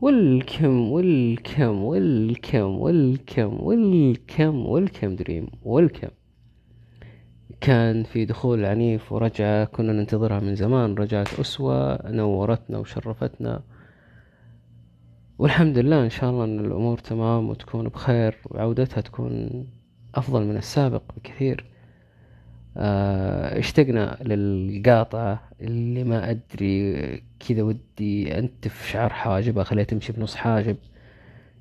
welcome welcome welcome welcome welcome welcome دريم welcome كان في دخول عنيف ورجعة كنا ننتظرها من زمان. رجعت أسوة نورتنا وشرفتنا. والحمد لله إن شاء الله أن الأمور تمام وتكون بخير وعودتها تكون أفضل من السابق بكثير. آه، اشتقنا للقاطعة اللي ما أدري كذا ودي أنتف شعر حاجب أخليها تمشي بنص حاجب.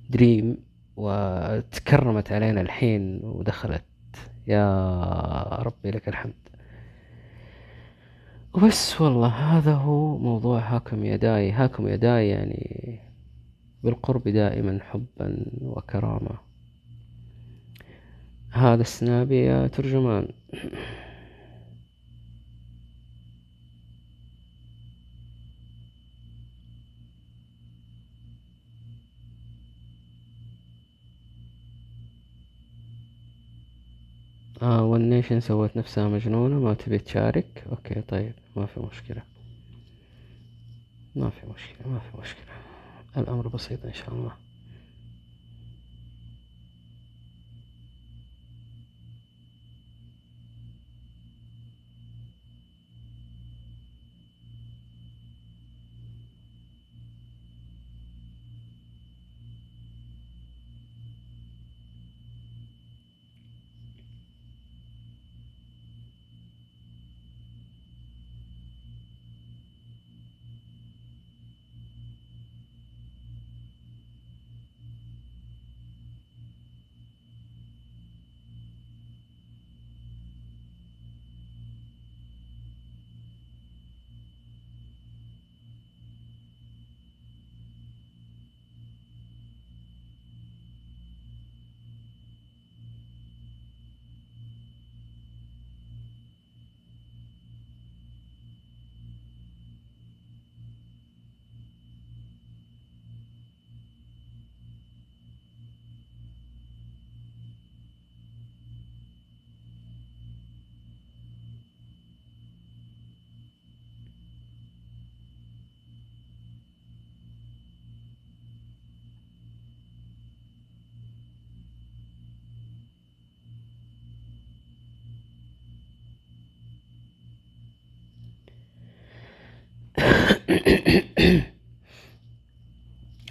دريم وتكرمت علينا الحين ودخلت. يا ربي لك الحمد. وبس والله هذا هو موضوع هاكم يداي. هاكم يداي يعني بالقرب دائما حبا وكرامة. هذا السنابي يا ترجمان. آه One Nation سوت نفسها مجنونة ما تبي تشارك؟ okay طيب ما في مشكلة. ما في مشكلة ما في مشكلة. الأمر بسيط إن شاء الله.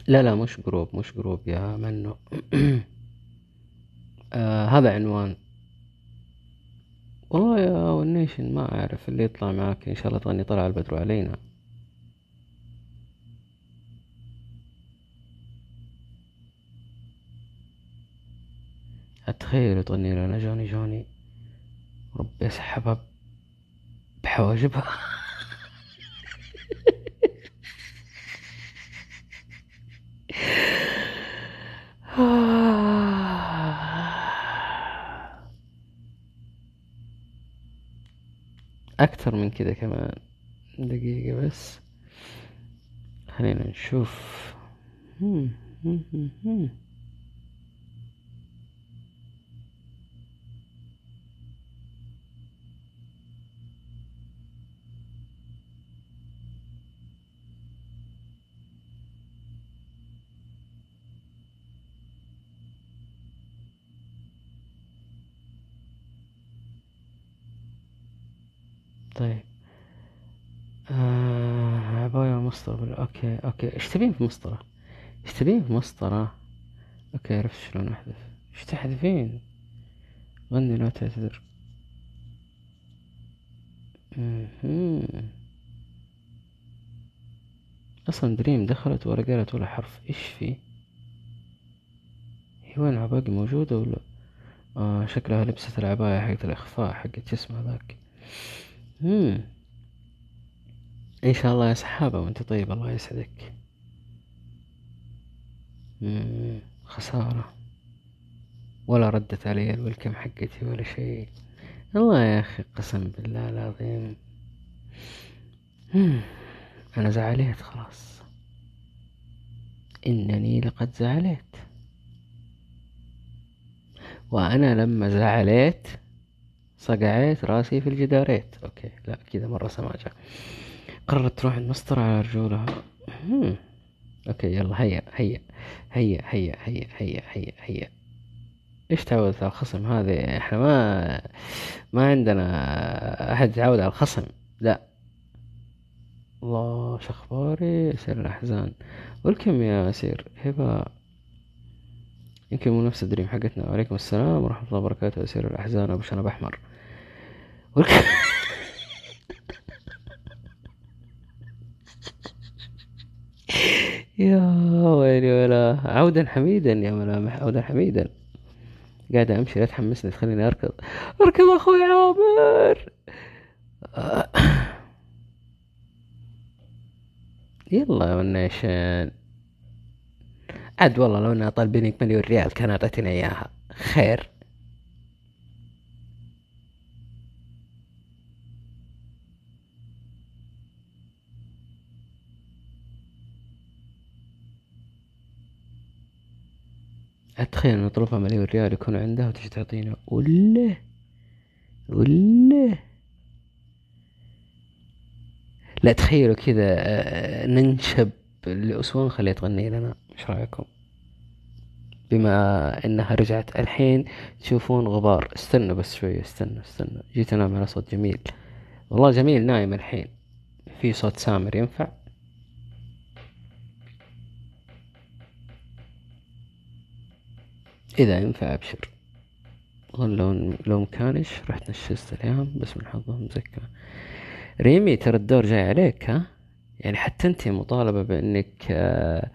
لا لا مش group مش group يا منو. آه هذا عنوان. والله يا One Nation ما أعرف اللي يطلع معاك إن شاء الله تغني طلع البدر علينا. أتخيل تغني لنا Johny Johny. ربي يسحبها بحواجبها. أكثر من كذا كمان. دقيقة بس. خلينا نشوف. مسطرة okay okay. إيش تبين في مسطرة؟ إيش تبين في مسطرة؟ okay عرفت شلون أحذف. إيش تحذفين؟ غني لا تعتذر. أصلا دريم دخلت ولا قالت ولا حرف. إيش في؟ هي وين عباقي موجودة ولا؟ آه شكلها لبست العباية حقت الإخفاء حقت اسمها ذاك مم. إن شاء الله يا سحابة وأنت طيب الله يسعدك. مم. خسارة. ولا ردت علي الويلكم حقتي ولا شيء. الله يا أخي قسم بالله العظيم. مم. أنا زعليت خلاص. إنني لقد زعلت. وأنا لما زعلت صقعت راسي في الجداريت. okay لا كذا مرة سماجة. قررت تروح المسطرة على رجولها. okay يلا هيا هيا هيا هيا هيا هيا هيا هيا. إيش تعود على الخصم هذه؟ إحنا ما ما عندنا أحد يتعود على الخصم. لا. الله شخباري سير الأحزان. والكم يا سير هبة يمكن مو نفس الدريم حقتنا. وعليكم السلام ورحمة الله وبركاته سير الأحزان. أبو شنب أحمر. يا ويلي ولا. عودا حميدا يا ملامح عودا حميدا. قاعد أمشي لا تحمسني تخليني أركض. أركض أخوي عامر يلا يا مناشان عاد والله لو انها طالبينك مليون ريال كان أعطيتني إياها. خير. أتخيل نطلبها مليون ريال يكون عندها وتجي تعطينا ولا ولا. لا تخيلوا كذا آه، ننشب لأسوان. خليها تغني لنا. إيش رأيكم؟ بما إنها رجعت الحين تشوفون غبار. استنوا بس شوية استنوا استنوا. جيت انام على صوت جميل. والله جميل نايم الحين. في صوت سامر ينفع؟ إذا ينفع أبشر. والله لو لو مكانش رحت نشست اليوم بس من حظهم زكا ريمي ترى الدور جاي عليك ها؟ يعني حتى أنت مطالبة بإنك آه،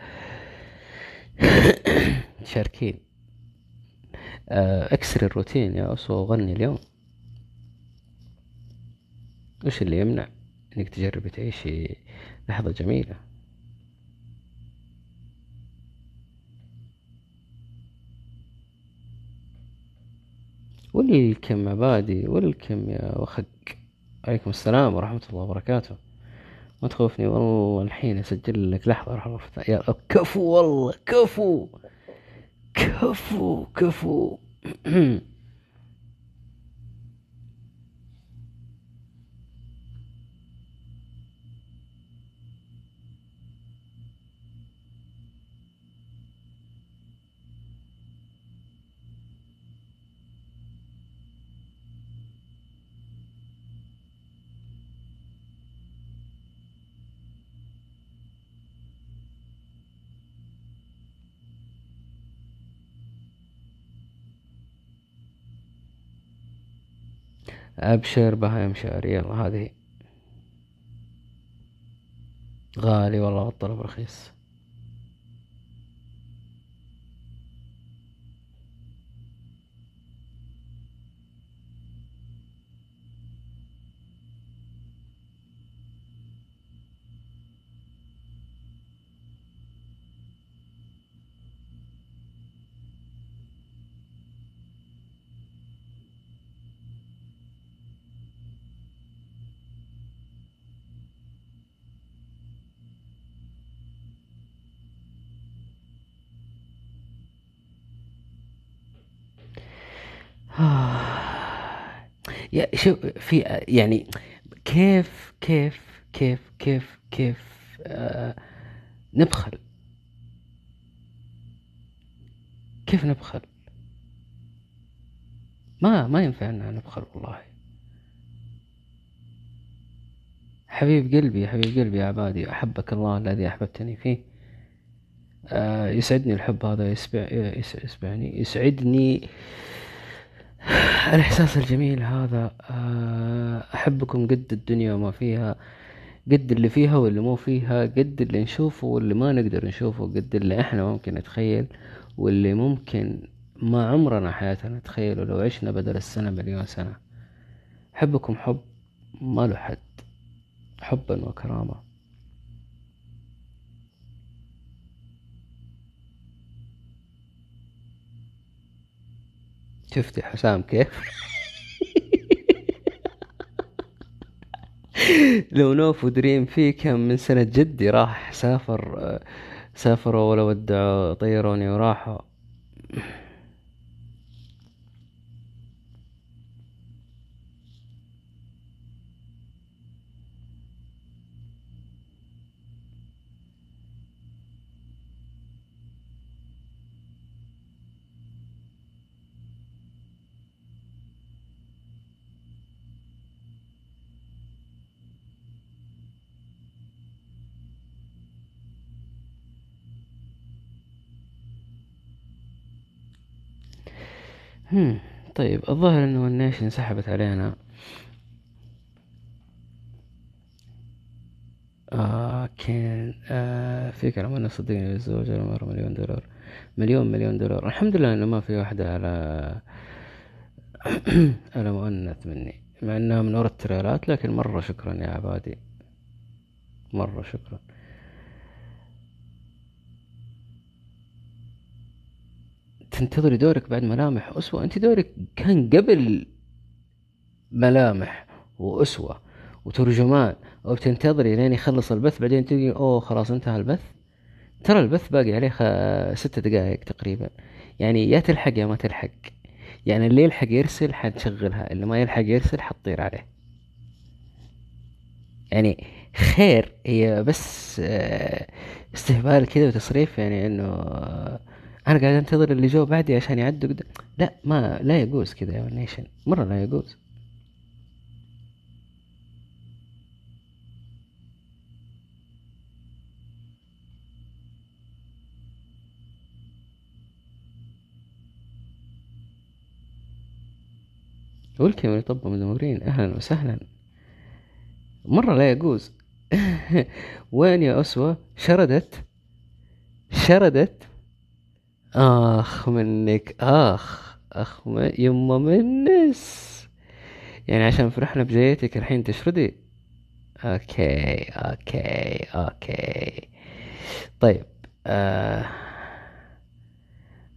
تشاركين آه، اكسر الروتين يا أسوة وغني اليوم. وش اللي يمنع إنك تجربي تعيشي لحظة جميلة؟ ولكم عبادي ولكم يا وخق. عليكم السلام ورحمة الله وبركاته. ما تخوفني والله الحين أسجل لك لحظة راح أرفع- يا كفو والله كفو كفو كفو. أبشر بهايم شعري يلا هذه. غالي والله والطلب رخيص. شوف في يعني كيف كيف كيف كيف كيف آه نبخل؟ كيف نبخل؟ ما ما ينفع ان نبخل والله. حبيب قلبي حبيب قلبي يا عبادي أحبك الله الذي أحببتني فيه. آه يسعدني الحب هذا يسبع يس- يسبعني يسعدني الإحساس الجميل هذا آه، أحبكم قد الدنيا وما فيها قد اللي فيها واللي مو فيها قد اللي نشوفه واللي ما نقدر نشوفه قد اللي إحنا ممكن نتخيل واللي ممكن ما عمرنا حياتنا نتخيله لو عشنا بدل السنة مليون سنة. أحبكم حب ما له حد حبا وكرامة. شفتي حسام كيف؟ لو نوف ودريم في كم من سنة جدي راح سافر آه، سافروا ولا ودعوا طيروني وراحوا. طيب الظاهر إنه النيش انسحبت علينا. آه كان آه كلام انه صدقني الزوجة العمر مليون دولار. مليون مليون دولار. الحمد لله إنه ما في واحدة على على مؤنث مني مع إنها من ورا التريلات لكن مرة شكرا يا عبادي. مرة شكرا. تنتظري دورك بعد ملامح أسوة. أنت دورك كان قبل ملامح وأسوة وترجمان. وبتنتظري لين يخلص البث بعدين تقولي أوه خلاص انتهى البث. ترى البث باقي عليه. ست دقائق تقريبا. يعني يا تلحق يا ما تلحق. يعني اللي يلحق يرسل حنشغلها اللي ما يلحق يرسل حتطير عليه. يعني خير هي بس آه، استهبال كذا وتصريف يعني إنه أنا قاعد أنتظر اللي جو بعدي عشان يعدوا قدام لا ما لا يجوز كذا يا نيشن. مرة لا يجوز. ولكم يا طب مدمرين أهلا وسهلا. مرة لا يجوز. وين يا أسوة؟ شردت. شردت. آخ منك آخ أخ م- يما منس. يعني عشان فرحنا بجايتك الحين تشردي؟ okay okay okay. طيب آه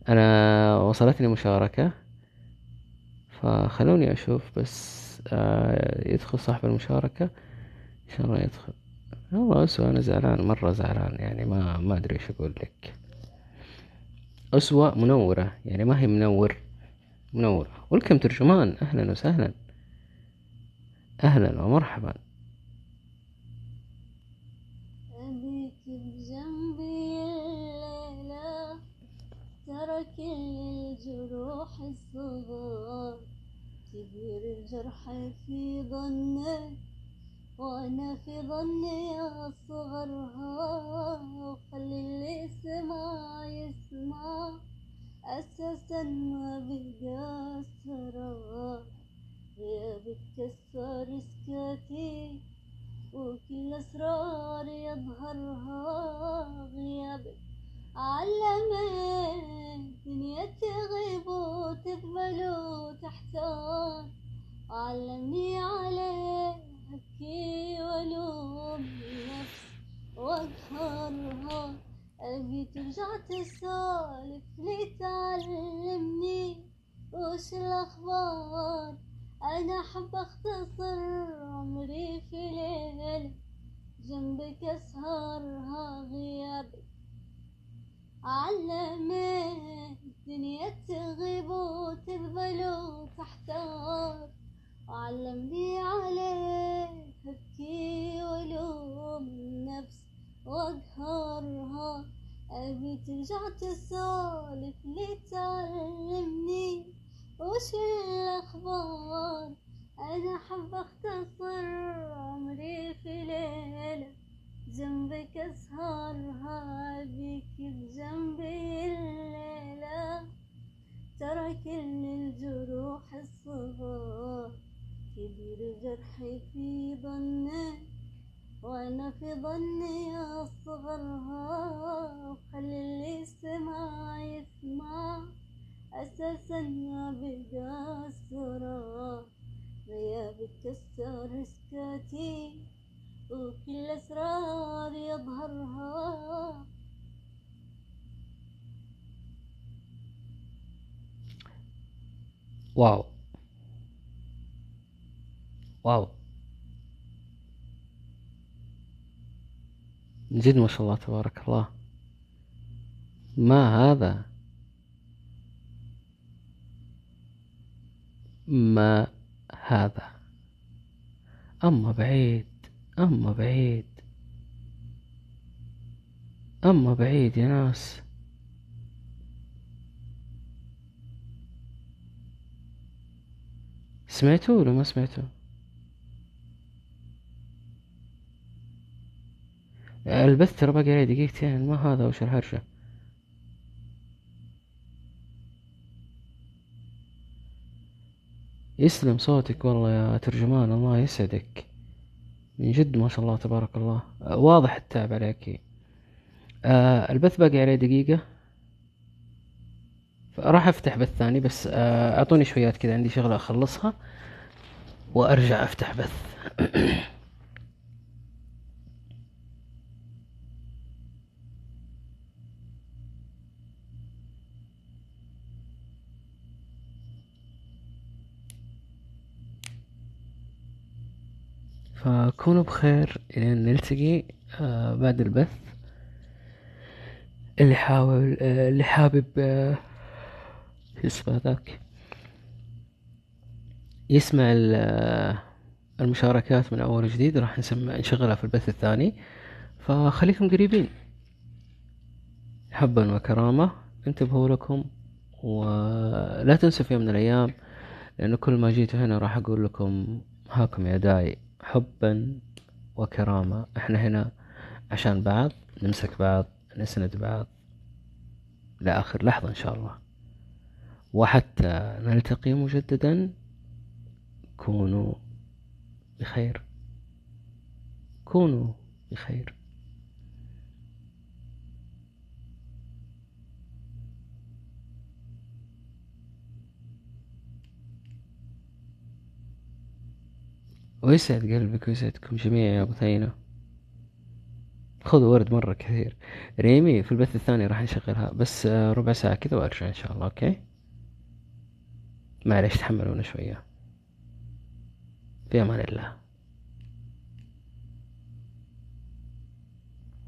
أنا وصلتني مشاركة. فخلوني أشوف بس آه يدخل صاحب المشاركة. إن شاء الله يدخل. والله أنا زعلان مرة زعلان يعني ما ما أدري إيش أقول لك. أسوأ منورة يعني ما هي منور منور. ولكم ترجمان أهلا وسهلا. أهلا ومرحبا. أبيك بجنبي الليلة كل الجروح الصغار. كبير الجرح في ظنك وأنا في ظني أصغرها وخلي اللي سمع يسمع. أساسا ما بقى أسرار غيابك كسر سكاتي وكل أسرار يظهرها غيابك علمت دنيا تغيب وتقبل وتحتار. علمني عليه أبكي وألوم النفس وأقهرها. أبي ترجع تسولف لي تعلمني وش الأخبار؟ أنا أحب أختصر عمري في ليلة جنبك أسهرها غيابك علمت الدنيا تغيب وتقبل وتحتار علمني عليك أبكي وألوم النفس وأقهرها. أبي ترجع تسولف لي تعلمني وش الأخبار؟ أنا أحب أختصر عمري في ليلة جنبك أسهرها بيك بجنبي الليلة. ترى كل الجروح الصغار كبير جرحي في ظنك وأنا في ظني أصغرها وخلي اللي سمع يسمع أساسا ما بقى أسرار غيابك كسر سكاتي وكل أسرار يظهرها واو. واو. جد ما شاء الله تبارك الله. ما هذا؟ ما هذا؟ أما بعيد أما بعيد. أما بعيد يا ناس. سمعتوا ولا ما سمعتوا البث ترى باقي عليه دقيقتين ما هذا وش الهرجة؟ يسلم صوتك والله يا ترجمان الله يسعدك. من جد ما شاء الله تبارك الله. واضح التعب عليك. آه البث باقي عليه دقيقة. راح أفتح بث ثاني بس آه أعطوني شويات كذا عندي شغلة أخلصها وأرجع أفتح بث. فكونوا بخير إلى أن نلتقي آه بعد البث. اللي حاول آه اللي حابب آه اسمه ذاك يسمع ال- المشاركات من أول وجديد راح نسمع نشغلها في البث الثاني. فخليكم قريبين. حبا وكرامة. انتبهوا لكم ولا تنسوا في يوم من الأيام لأنه كل ما جيتوا هنا راح أقول لكم هاكم يا داي حبا وكرامة إحنا هنا عشان بعض نمسك بعض نسند بعض لآخر لحظة إن شاء الله. وحتى نلتقي مجددا كونوا بخير. كونوا بخير. ويسعد قلبك ويسعدكم جميعا يا بثينة خذوا ورد مرة كثير. ريمي في البث الثاني راح نشغلها بس آه، ربع ساعة كذا وأرجع إن شاء الله أوكي؟ معليش تحملونا شوية. في أمان الله.